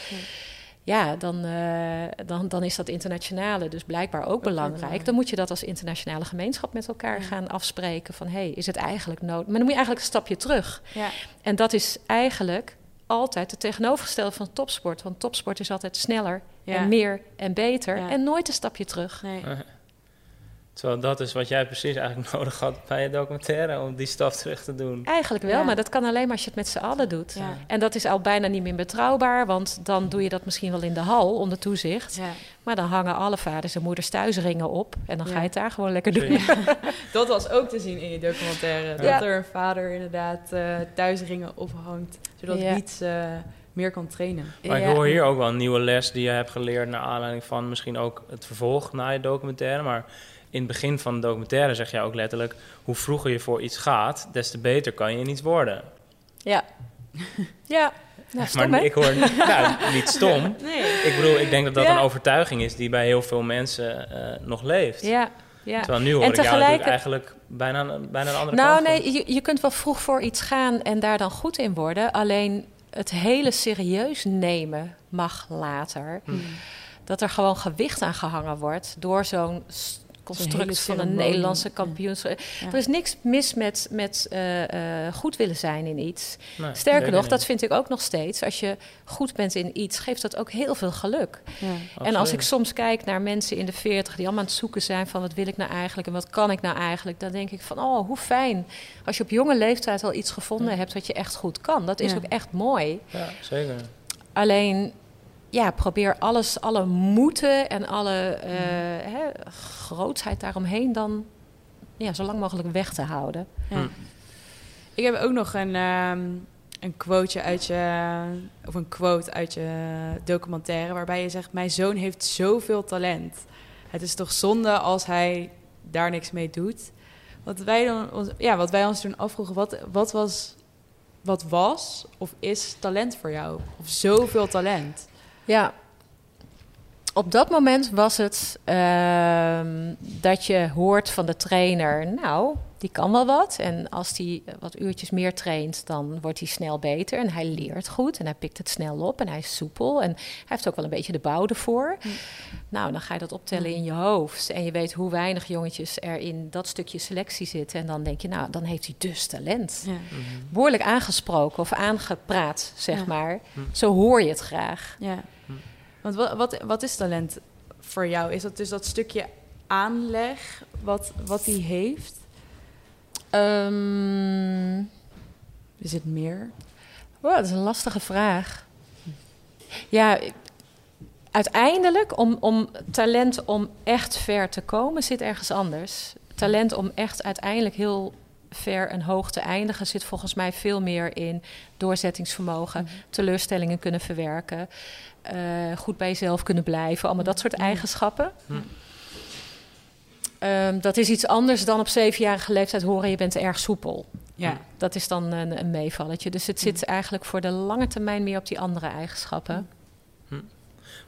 Ja, dan, eh, dan, dan is dat internationale dus blijkbaar ook belangrijk. belangrijk. Dan moet je dat als internationale gemeenschap met elkaar Ja. gaan afspreken. Van hé, hey, is het eigenlijk nodig? Maar dan moet je eigenlijk een stapje terug. Ja. En dat is eigenlijk altijd het tegenovergestelde van topsport. Want topsport is altijd sneller Ja. en meer en beter. Ja. En nooit een stapje terug. Nee. Terwijl dat is wat jij precies eigenlijk *laughs* nodig had bij je documentaire, om die stap terug te doen. Eigenlijk wel, Ja. maar dat kan alleen maar als je het met z'n allen doet. Ja. En dat is al bijna niet meer betrouwbaar, want dan doe je dat misschien wel in de hal onder toezicht. Ja. Maar dan hangen alle vaders en moeders thuisringen op en dan ga je het daar gewoon lekker doen. *laughs* Dat was ook te zien in je documentaire. Dat er een vader inderdaad eh thuisringen ophangt, zodat Ja. Wiets eh, meer kan trainen. Maar Ja. ik hoor hier ook wel een nieuwe les die je hebt geleerd naar aanleiding van misschien ook het vervolg na je documentaire. Maar in het begin van de documentaire zeg jij ook letterlijk: hoe vroeger je voor iets gaat, des te beter kan je in iets worden. Ja. *laughs* Ja, nou, stom, maar hè? ik hoor nou, niet stom. *laughs* Nee. Ik bedoel, ik denk dat dat Ja. een overtuiging is die bij heel veel mensen eh, nog leeft. Ja, ja. Terwijl nu hoor En ik jou tegelijk- eigenlijk bijna, een- bijna een andere Nou, kant van. nee, je, je kunt wel vroeg voor iets gaan en daar dan goed in worden. Alleen het hele serieus nemen mag later. Hm. Dat er gewoon gewicht aan gehangen wordt door zo'n construct van een. Nederlandse kampioenschap. Ja. Er is niks mis met, met eh, eh, goed willen zijn in iets. Nee, Sterker nog, dat vind ik ook nog steeds. Als je goed bent in iets, geeft dat ook heel veel geluk. Ja. En als ik soms kijk naar mensen in de 40 die allemaal aan het zoeken zijn van wat wil ik nou eigenlijk en wat kan ik nou eigenlijk, dan denk ik van oh, hoe fijn als je op jonge leeftijd al iets gevonden hebt wat je echt goed kan. Dat is Ja. ook echt mooi. Ja, zeker. Alleen ja, probeer alles, alle moeten en alle eh, hè, grootsheid daaromheen dan ja, zo lang mogelijk weg te houden. Ja. Hm. Ik heb ook nog een, ehm, een quoteje uit je, of een quote uit je documentaire, waarbij je zegt: Mijn zoon heeft zoveel talent. Het is toch zonde als hij daar niks mee doet. Wat wij, dan, ons- ja, wat wij ons toen afvroegen, wat, wat, was, wat was of is talent voor jou? Of zoveel talent? Ja. Op dat moment was het ehm, dat je hoort van de trainer, nou, die kan wel wat. En als die wat uurtjes meer traint, dan wordt hij snel beter. En hij leert goed en hij pikt het snel op en hij is soepel. En hij heeft ook wel een beetje de bouw ervoor. Hm. Nou, dan ga je dat optellen in je hoofd. En je weet hoe weinig jongetjes er in dat stukje selectie zitten. En dan denk je, nou, dan heeft hij dus talent. Ja. Behoorlijk aangesproken of aangepraat, zeg Ja. maar. Hm. Zo hoor je het graag. Ja. Want wat, wat, wat is talent voor jou? Is dat dus dat stukje aanleg wat, wat hij heeft? Ehm, Is het meer? wow, dat is een lastige vraag. Ja, uiteindelijk om, om talent om echt ver te komen zit ergens anders. Talent om echt uiteindelijk heel ver en hoog te eindigen zit volgens mij veel meer in doorzettingsvermogen, teleurstellingen kunnen verwerken, eh, goed bij jezelf kunnen blijven, allemaal dat soort eigenschappen. Hm. Ehm, dat is iets anders dan op zevenjarige leeftijd horen je bent erg soepel. Ja. Dat is dan een, een meevalletje. Dus het zit eigenlijk voor de lange termijn meer op die andere eigenschappen.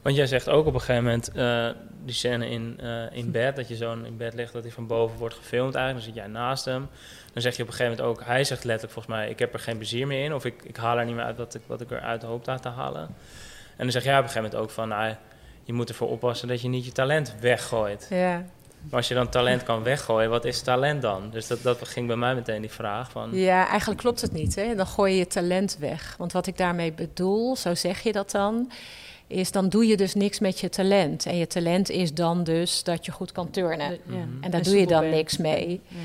Want jij zegt ook op een gegeven moment eh, die scène in, eh, in bed, dat je zo'n in bed ligt, dat hij van boven wordt gefilmd eigenlijk. Dan zit jij naast hem. Dan zeg je op een gegeven moment ook, hij zegt letterlijk volgens mij, ik heb er geen plezier meer in. Of ik, ik haal er niet meer uit wat ik, wat ik eruit hoop daar te halen. En dan zeg jij op een gegeven moment ook van, nou, je moet ervoor oppassen dat je niet je talent weggooit. Ja. Maar als je dan talent kan weggooien, wat is talent dan? Dus dat, dat ging bij mij meteen die vraag van... ja, eigenlijk klopt het niet. Hè? Dan gooi je je talent weg. Want wat ik daarmee bedoel, zo zeg je dat dan, is dan doe je dus niks met je talent. En je talent is dan dus dat je goed kan turnen. Ja. Mhm. En daar En doe je dan niks mee. Ja.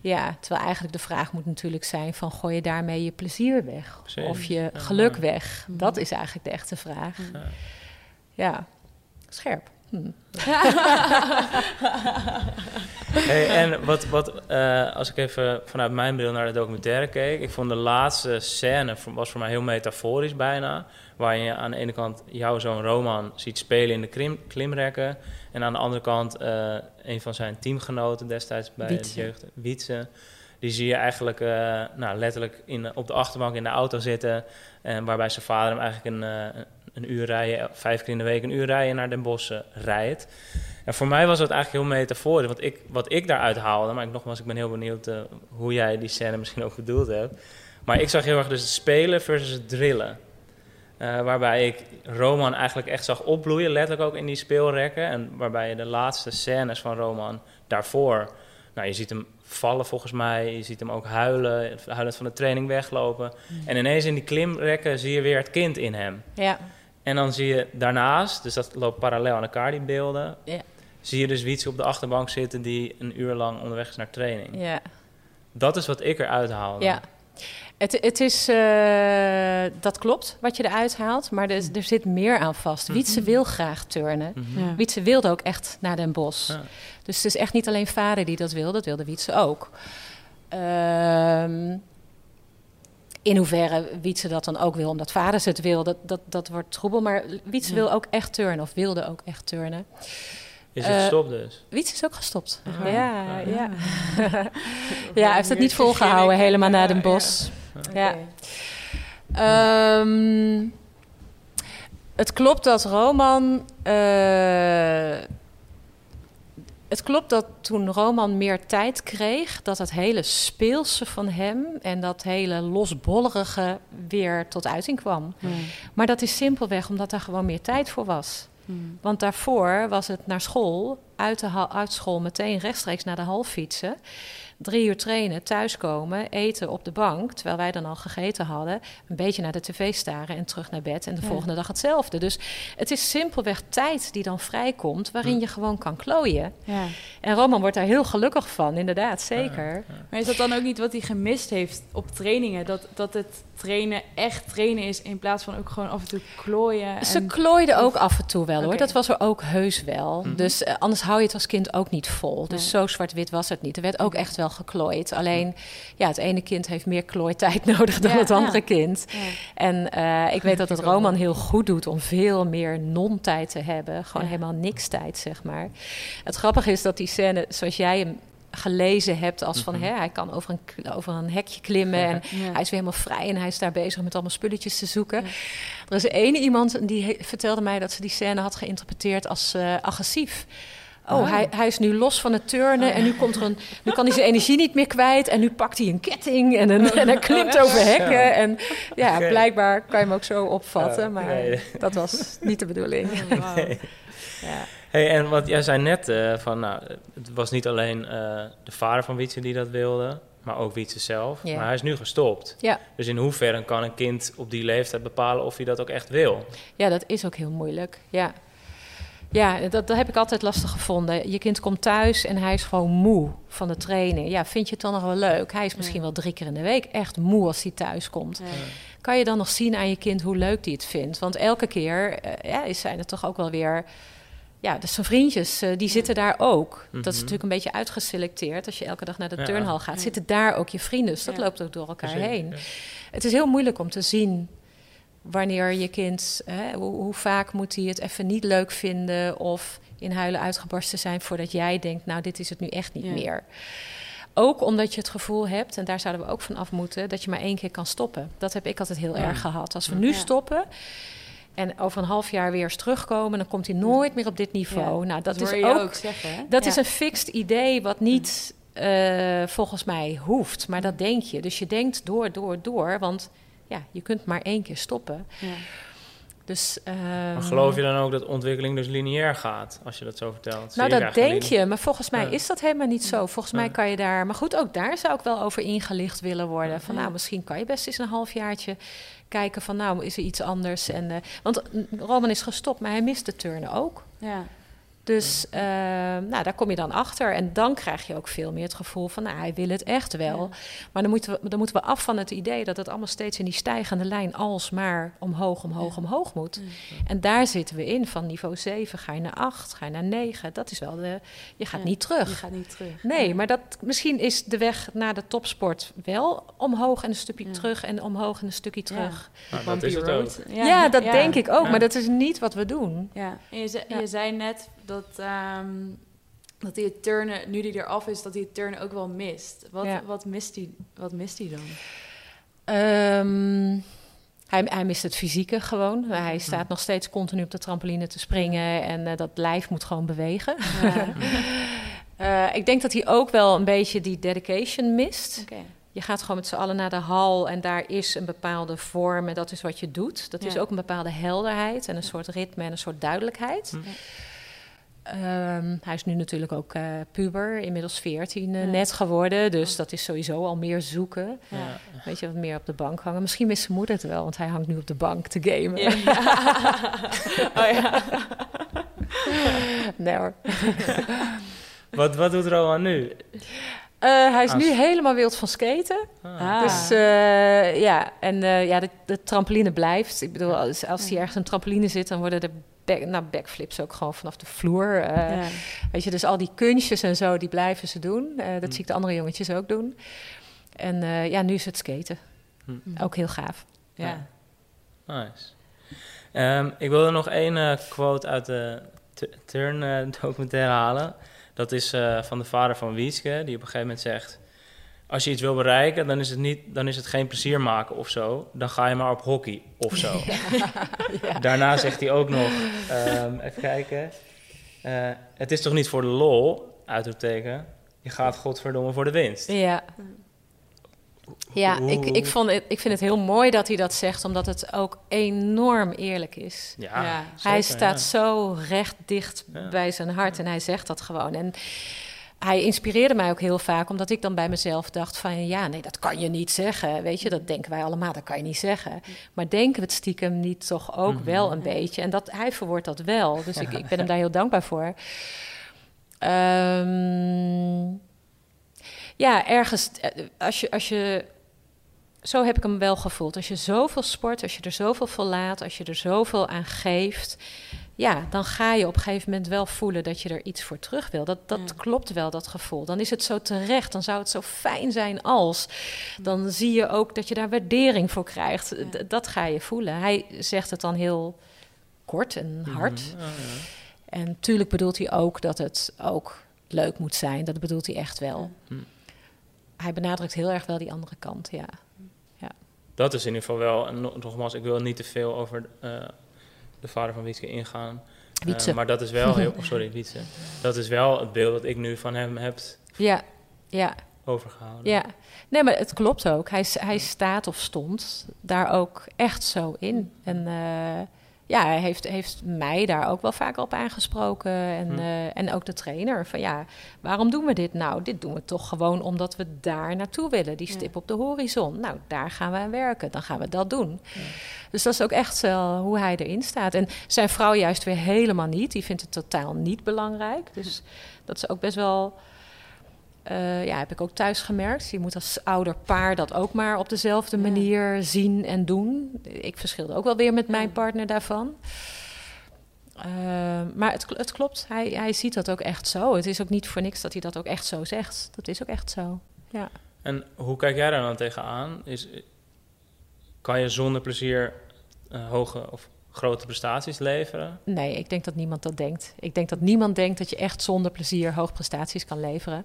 Ja, terwijl eigenlijk de vraag moet natuurlijk zijn van gooi je daarmee je plezier weg? Precies. Of je geluk weg? Mhm. Dat is eigenlijk de echte vraag. Ja. Ja, scherp. Hm. *laughs* Hey, en wat, wat eh, als ik even vanuit mijn bril naar de documentaire keek, ik vond de laatste scène was voor mij heel metaforisch bijna, waar je aan de ene kant jouw zoon Roman ziet spelen in de klim, klimrekken en aan de andere kant eh, een van zijn teamgenoten destijds bij Wietse. de jeugd, Wietse. Die zie je eigenlijk eh, nou, letterlijk in, op de achterbank in de auto zitten. En waarbij zijn vader hem eigenlijk een, een uur rijden, vijf keer in de week een uur rijden naar Den Bosch eh, rijdt. En voor mij was dat eigenlijk heel metaforisch. Want ik, wat ik daaruit haalde, maar ik, nogmaals, ik ben heel benieuwd eh, hoe jij die scène misschien ook bedoeld hebt. Maar ik zag heel erg dus het spelen versus het drillen. Eh, waarbij ik Roman eigenlijk echt zag opbloeien, letterlijk ook in die speelrekken. En waarbij je de laatste scènes van Roman daarvoor... Nou, je ziet hem vallen volgens mij, je ziet hem ook huilen, huilend van de training weglopen. En ineens in die klimrekken zie je weer het kind in hem. Ja, En dan zie je daarnaast, dus dat loopt parallel aan elkaar, die beelden. Ja. zie je dus Wietse op de achterbank zitten die een uur lang onderweg is naar training. Ja. Dat is wat ik eruit haal. Ja. Het, het is, eh, dat klopt wat je eruit haalt, maar er, er zit meer aan vast. Mhm. Wietse wil graag turnen. Mhm. Ja. Wietse wilde ook echt naar Den Bosch. Ja. Dus het is echt niet alleen vader die dat wil, dat wilde Wietse ook. Ehm, in hoeverre Wietse dat dan ook wil, omdat vader ze het wil, dat, dat, dat wordt troebel. Maar Wietse Ja. wil ook echt turnen, of wilde ook echt turnen. Is het Eh, stop dus? Wietse is ook gestopt. Ah. Ja, Ah. ja. ja, hij heeft het niet volgehouden helemaal naar Den Bosch. Ja. Ehm, het klopt dat Roman. eh, het klopt dat toen Roman meer tijd kreeg, dat het hele speelse van hem en dat hele losbollerige weer tot uiting kwam. Maar dat is simpelweg omdat daar gewoon meer tijd voor was. Want daarvoor was het naar school, uit, de uit school meteen rechtstreeks naar de hal fietsen. Drie uur trainen, thuiskomen, eten op de bank, terwijl wij dan al gegeten hadden. Een beetje naar de tv staren en terug naar bed. En de Ja. volgende dag hetzelfde. Dus het is simpelweg tijd die dan vrijkomt, waarin je gewoon kan klooien. Ja. En Roman wordt daar heel gelukkig van, inderdaad, zeker. Maar is dat dan ook niet wat hij gemist heeft op trainingen? Dat, dat het trainen echt trainen is in plaats van ook gewoon af en toe klooien? Ze en- klooide ook af en toe wel hoor. Dat was er ook heus wel. Mhm. Dus eh, anders hou je het als kind ook niet vol. Dus Nee. zo zwart-wit was het niet. Er werd ook Mhm. echt wel geklooid. Alleen ja, het ene kind heeft meer klooitijd *laughs* nodig dan Ja, het andere ja. kind. Ja. En eh, ik weet dat het Roman heel goed doet om veel meer non-tijd te hebben. Gewoon Ja. helemaal niks tijd, zeg maar. Het grappige is dat die scène, zoals jij hem gelezen hebt, als van Mhm. hè, hij kan over een, over een hekje klimmen en Ja. hij is weer helemaal vrij en hij is daar bezig met allemaal spulletjes te zoeken. Ja. Er is één iemand die vertelde mij dat ze die scène had geïnterpreteerd als eh, agressief. Oh, Oh. Hij, hij is nu los van het turnen en nu, komt er een, nu kan hij zijn energie niet meer kwijt. En nu pakt hij een ketting en, een, en hij klimt over hekken. Ja. En ja, blijkbaar kan je hem ook zo opvatten. Ja, maar nee. dat was niet de bedoeling. *laughs* Oh. Ja. Hey, en wat jij zei net, eh, van, nou, het was niet alleen eh, de vader van Wietse die dat wilde, maar ook Wietse zelf. Maar hij is nu gestopt. Ja. Dus in hoeverre kan een kind op die leeftijd bepalen of hij dat ook echt wil? Ja, dat is ook heel moeilijk. Ja, ja dat, dat heb ik altijd lastig gevonden. Je kind komt thuis en hij is gewoon moe van de training. Ja, vind je het dan nog wel leuk? Hij is misschien Ja. wel drie keer in de week echt moe als hij thuis komt. Ja. Kan je dan nog zien aan je kind hoe leuk hij het vindt? Want elke keer eh, ja, zijn er toch ook wel weer... Ja, dus zijn vriendjes, eh, die zitten daar ook. Dat is Mhm. natuurlijk een beetje uitgeselecteerd. Als je elke dag naar de Ja. turnhal gaat, Ja. zitten daar ook je vrienden. Dus dat Ja. loopt ook door elkaar heen. ja. Het is heel moeilijk om te zien wanneer je kind, hè, hoe, hoe vaak moet hij het even niet leuk vinden of in huilen uitgebarsten zijn voordat jij denkt, nou dit is het nu echt niet Ja. meer. Ook omdat je het gevoel hebt, en daar zouden we ook van af moeten, dat je maar één keer kan stoppen. Dat heb ik altijd heel Ja. erg gehad. Als we Ja. nu Ja. stoppen en over een half jaar weer eens terugkomen, dan komt hij nooit meer op dit niveau. Ja, Nou, dat, hoor is je ook, ook zeggen. Hè? dat Ja. is een fixed idee wat niet eh, volgens mij hoeft, maar dat denk je. Dus je denkt door, door, door, want ja, je kunt maar één keer stoppen. Ja. Dus, Maar ehm, geloof je dan ook dat ontwikkeling dus lineair gaat, als je dat zo vertelt? Nou, dat denk je, maar volgens mij Ja. is dat helemaal niet zo. Volgens mij kan je daar... Maar goed, ook daar zou ik wel over ingelicht willen worden. Van nou, misschien kan je best eens een halfjaartje kijken van... nou, is er iets anders? En, eh, want Roman is gestopt, maar hij mist de turnen ook. Ja. Dus eh, nou, daar kom je dan achter. En dan krijg je ook veel meer het gevoel van... nou, hij wil het echt wel. Ja. Maar dan moeten, we, dan moeten we af van het idee... dat het allemaal steeds in die stijgende lijn... alsmaar omhoog, omhoog, Ja. omhoog moet. Ja. En daar zitten we in. Van niveau 7 ga je naar 8, ga je naar 9. Dat is wel de... Je gaat Ja, niet terug. Je gaat niet terug. Nee, Ja. maar dat, misschien is de weg naar de topsport wel omhoog en een stukje Ja. terug... en omhoog en een stukje Ja. terug. Nou, dat is het ook. Ja, dat denk ik ook. Ja. Maar dat is niet wat we doen. Ja, en je, je zei net dat, ehm, dat hij het turnen, nu hij eraf is, dat hij het turnen ook wel mist. Wat, Ja. wat, mist, hij, wat mist hij dan? Ehm, hij, hij mist het fysieke gewoon. Hij staat nog steeds continu op de trampoline te springen en eh, dat lijf moet gewoon bewegen. Ja. *laughs* Eh, ik denk dat hij ook wel een beetje die dedication mist. Je gaat gewoon met z'n allen naar de hal en daar is een bepaalde vorm en dat is wat je doet. Dat is ook een bepaalde helderheid en een soort ritme en een soort duidelijkheid. Hm. Ehm, hij is nu natuurlijk ook eh, puber, inmiddels 14 eh, Ja. net geworden. Dus Oh. dat is sowieso al meer zoeken. Ja. Weet je, wat meer op de bank hangen. Misschien mist zijn moeder het wel, want hij hangt nu op de bank te gamen. Ja. *laughs* oh ja. nee hoor. *laughs* Wat, wat doet Rowan nu? Eh, hij is nu helemaal wild van skaten. Ah. Ah. Dus eh, ja, en eh, ja, de, de trampoline blijft. Ik bedoel, als, als hij ergens een trampoline zit, dan worden de back, nou, backflips ook gewoon vanaf de vloer. eh, Ja. Weet je, dus al die kunstjes en zo, die blijven ze doen. Eh, dat Hm. zie ik de andere jongetjes ook doen. En eh, ja, nu is het skaten. Hm. Ook heel gaaf. Ja. Nice. Ehm, ik wilde nog één eh, quote uit de turn eh, documentaire halen. Dat is eh, van de vader van Wieske, die op een gegeven moment zegt... Als je iets wil bereiken, dan is het, niet, dan is het geen plezier maken of zo. Dan ga je maar op hockey of zo. *laughs* Daarna zegt hij ook nog, ehm, even kijken... eh, het is toch niet voor de lol, uitroepteken... Je gaat godverdomme voor de winst. Ja. Ja, ik, ik, vond het, ik vind het heel mooi dat hij dat zegt, omdat het ook enorm eerlijk is. Ja, Ja. hij staat ja. zo recht dicht Ja. bij zijn hart en hij zegt dat gewoon. En hij inspireerde mij ook heel vaak, omdat ik dan bij mezelf dacht van... ja, nee, dat kan je niet zeggen, weet je. Dat denken wij allemaal, dat kan je niet zeggen. Maar denken we het stiekem niet toch ook Mhm. wel een beetje? En dat, hij verwoordt dat wel, dus ik, ik ben hem *laughs* daar heel dankbaar voor. Ehm, ja, ergens, eh, als je, als je... Zo heb ik hem wel gevoeld. Als je zoveel sport, als je er zoveel voor laat, als je er zoveel aan geeft, ja, dan ga je op een gegeven moment wel voelen dat je er iets voor terug wil. Dat, dat Ja. klopt wel, dat gevoel. Dan is het zo terecht, dan zou het zo fijn zijn als. Dan zie je ook dat je daar waardering voor krijgt. Dat ga je voelen. Hij zegt het dan heel kort en hard. Mhm, ja, ja. En natuurlijk bedoelt hij ook dat het ook leuk moet zijn. Dat bedoelt hij echt wel. Hm. Hij benadrukt heel erg wel die andere kant, ja. Dat is in ieder geval wel, en no- nogmaals, ik wil niet te veel over eh, de vader van ingaan. Eh, Wietse. maar dat is wel heel, *laughs* oh, sorry, Wietse. Dat is wel het beeld dat ik nu van hem heb Ja, ja, overgehouden. ja. Nee, maar het klopt ook. Hij, hij staat of stond daar ook echt zo in. En eh, ja, hij heeft, heeft mij daar ook wel vaak op aangesproken. En, Hm. eh, en ook de trainer. Van ja, waarom doen we dit nou? Dit doen we toch gewoon omdat we daar naartoe willen. Die Ja. stip op de horizon. Nou, daar gaan we aan werken. Dan gaan we dat doen. Dus dat is ook echt wel hoe hij erin staat. En zijn vrouw juist weer helemaal niet. Die vindt het totaal niet belangrijk. Dus dat is ook best wel... eh, ja, heb ik ook thuis gemerkt. Je moet als ouder paar dat ook maar op dezelfde Ja. manier zien en doen. Ik verschilde ook wel weer met mijn partner daarvan. Eh, maar het, het klopt, hij, hij ziet dat ook echt zo. Het is ook niet voor niks dat hij dat ook echt zo zegt. Dat is ook echt zo. Ja. En hoe kijk jij daar dan tegenaan? Is, kan je zonder plezier eh, hoge of grote prestaties leveren? Nee, ik denk dat niemand dat denkt. Ik denk dat niemand denkt dat je echt zonder plezier hoog prestaties kan leveren.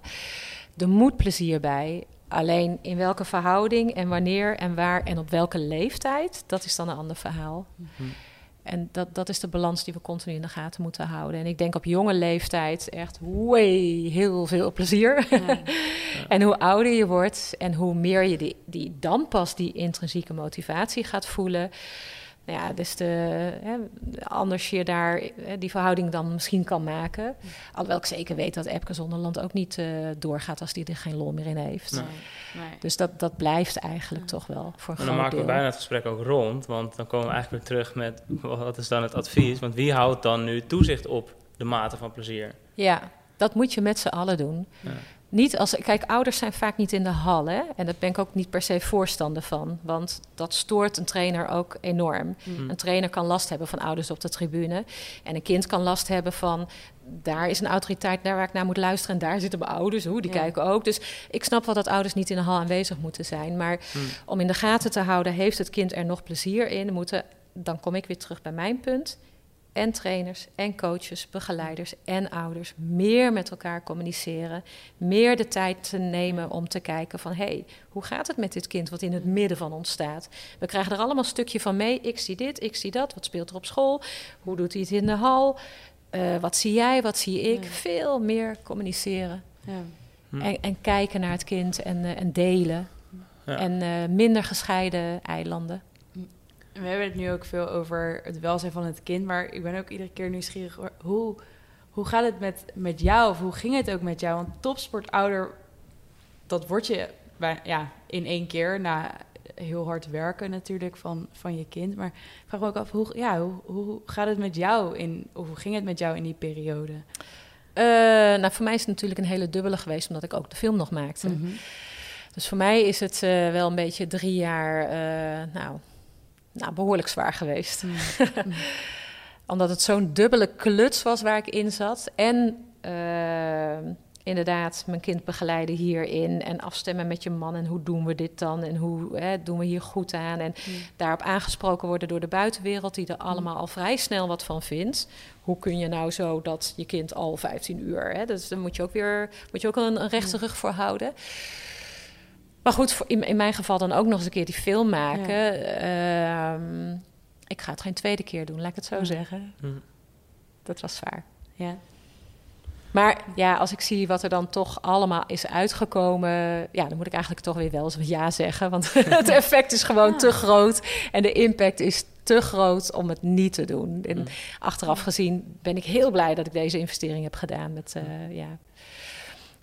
Er moet plezier bij. Alleen in welke verhouding en wanneer en waar en op welke leeftijd, dat is dan een ander verhaal. Hm. En dat, dat is de balans die we continu in de gaten moeten houden. En ik denk op jonge leeftijd echt way heel veel plezier. Ja. *laughs* En hoe ouder je wordt en hoe meer je die, die dan pas die intrinsieke motivatie gaat voelen. Nou Ja, dus de, hè, anders je daar hè, die verhouding dan misschien kan maken. Alhoewel ik zeker weet dat Epke Zonderland ook niet eh, doorgaat als die er geen lol meer in heeft. Nee. Nee. Dus dat, dat blijft eigenlijk toch wel voor een En dan maken we bijna het gesprek ook rond, want dan komen we eigenlijk weer terug met wat is dan het advies? Want wie houdt dan nu toezicht op de mate van plezier? Ja, dat moet je met z'n allen doen. Ja. Niet als, kijk, ouders zijn vaak niet in de hal, hè? En daar ben ik ook niet per se voorstander van. Want dat stoort een trainer ook enorm. Hm. Een trainer kan last hebben van ouders op de tribune. En een kind kan last hebben van... daar is een autoriteit naar waar ik naar moet luisteren... en daar zitten mijn ouders, hoe, die Ja. kijken ook. Dus ik snap wel dat ouders niet in de hal aanwezig moeten zijn. Maar Hm. om in de gaten te houden... heeft het kind er nog plezier in? Moeten, dan kom ik weer terug bij mijn punt en trainers en coaches, begeleiders en ouders meer met elkaar communiceren, meer de tijd te nemen om te kijken van hé, hey, hoe gaat het met dit kind wat in het midden van ons staat? We krijgen er allemaal een stukje van mee. Ik zie dit, ik zie dat. Wat speelt er op school? Hoe doet hij het in de hal? Eh, wat zie jij? Wat zie ik? Ja. Veel meer communiceren Ja. Hm. en, en kijken naar het kind en, eh, en delen. Ja. En eh, minder gescheiden eilanden. We hebben het nu ook veel over het welzijn van het kind, maar ik ben ook iedere keer nieuwsgierig. Hoe, hoe gaat het met, met jou? Of hoe ging het ook met jou? Want topsportouder, dat word je bij, ja, in één keer na heel hard werken natuurlijk van, van je kind. Maar ik vraag me ook af, hoe, ja, hoe, hoe gaat het met jou in, of hoe ging het met jou in die periode? Uh, nou, voor mij is het natuurlijk een hele dubbele geweest, omdat ik ook de film nog maakte. Mhm. Dus voor mij is het uh, wel een beetje drie jaar, uh, nou, nou, behoorlijk zwaar geweest. Mhm. *laughs* omdat het zo'n dubbele kluts was waar ik in zat. En uh, inderdaad mijn kind begeleiden hierin en afstemmen met je man en hoe doen we dit dan en hoe hè, doen we hier goed aan en Mm. daarop aangesproken worden door de buitenwereld die er allemaal al vrij snel wat van vindt. Hoe kun je nou zo dat je kind al 15 uur, hè, dus daar moet je ook weer moet je ook een, een rechte rug voor houden. Maar goed, voor, in, in, mijn geval dan ook nog eens een keer die film maken. Ja. Uh, ik ga het geen tweede keer doen, laat ik het zo Mm. zeggen. Mm. Dat was zwaar. Ja. Maar ja, als ik zie wat er dan toch allemaal is uitgekomen, ja, dan moet ik eigenlijk toch weer wel eens ja zeggen. Want *laughs* het effect is gewoon Ja. te groot en de impact is te groot om het niet te doen. En Mm. achteraf gezien ben ik heel blij dat ik deze investering heb gedaan. Met, uh, ja.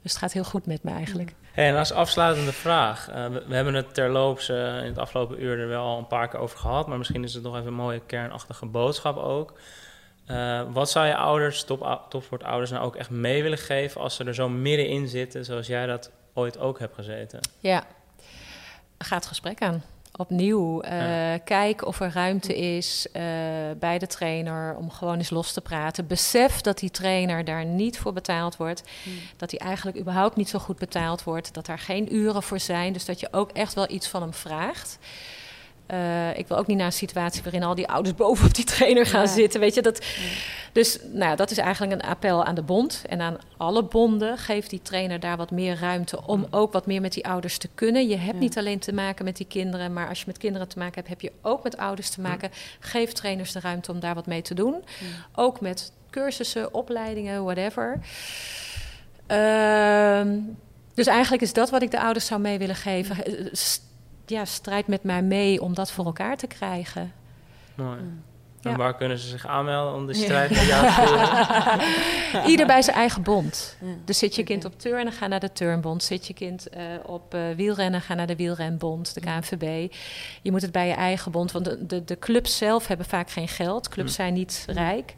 Dus het gaat heel goed met me eigenlijk. Hey, en als afsluitende vraag. Uh, we, we, hebben het terloops uh, in het afgelopen uur er wel al een paar keer over gehad. Maar misschien is het nog even een mooie kernachtige boodschap ook. Uh, wat zou je ouders, top, topsportouders, nou ook echt mee willen geven als ze er zo middenin zitten, zoals jij dat ooit ook hebt gezeten? Ja, ga het gesprek aan. Opnieuw, uh, ja. kijk of er ruimte is uh, bij de trainer om gewoon eens los te praten. Besef dat die trainer daar niet voor betaald wordt. Mm. Dat hij eigenlijk überhaupt niet zo goed betaald wordt. Dat daar geen uren voor zijn. Dus dat je ook echt wel iets van hem vraagt. Uh, ik wil ook niet naar een situatie waarin al die ouders *laughs* bovenop die trainer gaan ja. zitten. Weet je, dat, ja. Dus nou, dat is eigenlijk een appel aan de bond en aan alle bonden. Geef die trainer daar wat meer ruimte om ook wat meer met die ouders te kunnen. Je hebt ja. niet alleen te maken met die kinderen, maar als je met kinderen te maken hebt, heb je ook met ouders te maken. Geef trainers de ruimte om daar wat mee te doen. Ook met cursussen, opleidingen, whatever. Uh, dus eigenlijk is dat wat ik de ouders zou mee willen geven ja, strijd met mij mee om dat voor elkaar te krijgen. Mooi. En ja. waar kunnen ze zich aanmelden om de strijd met jou te voeren? *laughs* Ieder bij zijn eigen bond. Ja. Dus zit je kind op turnen, ga naar de turnbond. Zit je kind uh, op uh, wielrennen, ga naar de wielrenbond, de KNVB. Je moet het bij je eigen bond, want de, de, de clubs zelf hebben vaak geen geld. Clubs zijn niet rijk.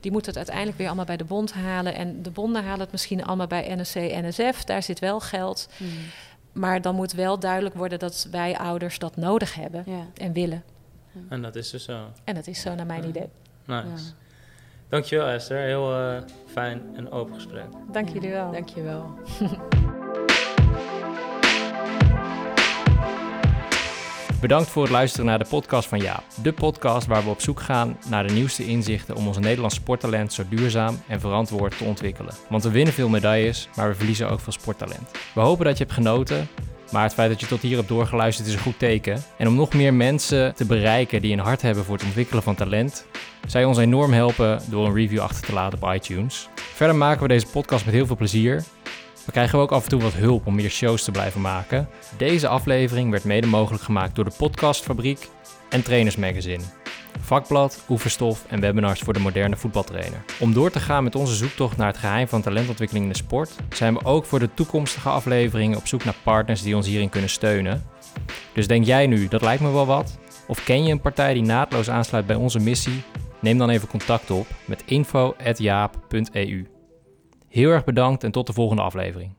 Die moeten het uiteindelijk weer allemaal bij de bond halen. En de bonden halen het misschien allemaal bij NSC, NSF. Daar zit wel geld. Maar dan moet wel duidelijk worden dat wij ouders dat nodig hebben ja. en willen. En dat is dus zo. En dat is zo naar mijn ja. idee. Nice. Ja. Dankjewel Esther, heel uh, fijn en open gesprek. Dank jullie wel. Dank *laughs* Bedankt voor het luisteren naar de podcast van Jaap. De podcast waar we op zoek gaan naar de nieuwste inzichten om ons Nederlands sporttalent zo duurzaam en verantwoord te ontwikkelen. Want we winnen veel medailles, maar we verliezen ook veel sporttalent. We hopen dat je hebt genoten, maar het feit dat je tot hier hebt doorgeluisterd is een goed teken. En om nog meer mensen te bereiken die een hart hebben voor het ontwikkelen van talent, zou je ons enorm helpen door een review achter te laten op iTunes. Verder maken we deze podcast met heel veel plezier. We krijgen ook af en toe wat hulp om meer shows te blijven maken. Deze aflevering werd mede mogelijk gemaakt door de Podcastfabriek en Trainers Magazine. Vakblad, oefenstof en webinars voor de moderne voetbaltrainer. Om door te gaan met onze zoektocht naar het geheim van talentontwikkeling in de sport, zijn we ook voor de toekomstige afleveringen op zoek naar partners die ons hierin kunnen steunen. Dus denk jij nu, dat lijkt me wel wat? Of ken je een partij die naadloos aansluit bij onze missie? Neem dan even contact op met info.jaap.eu. Heel erg bedankt en tot de volgende aflevering.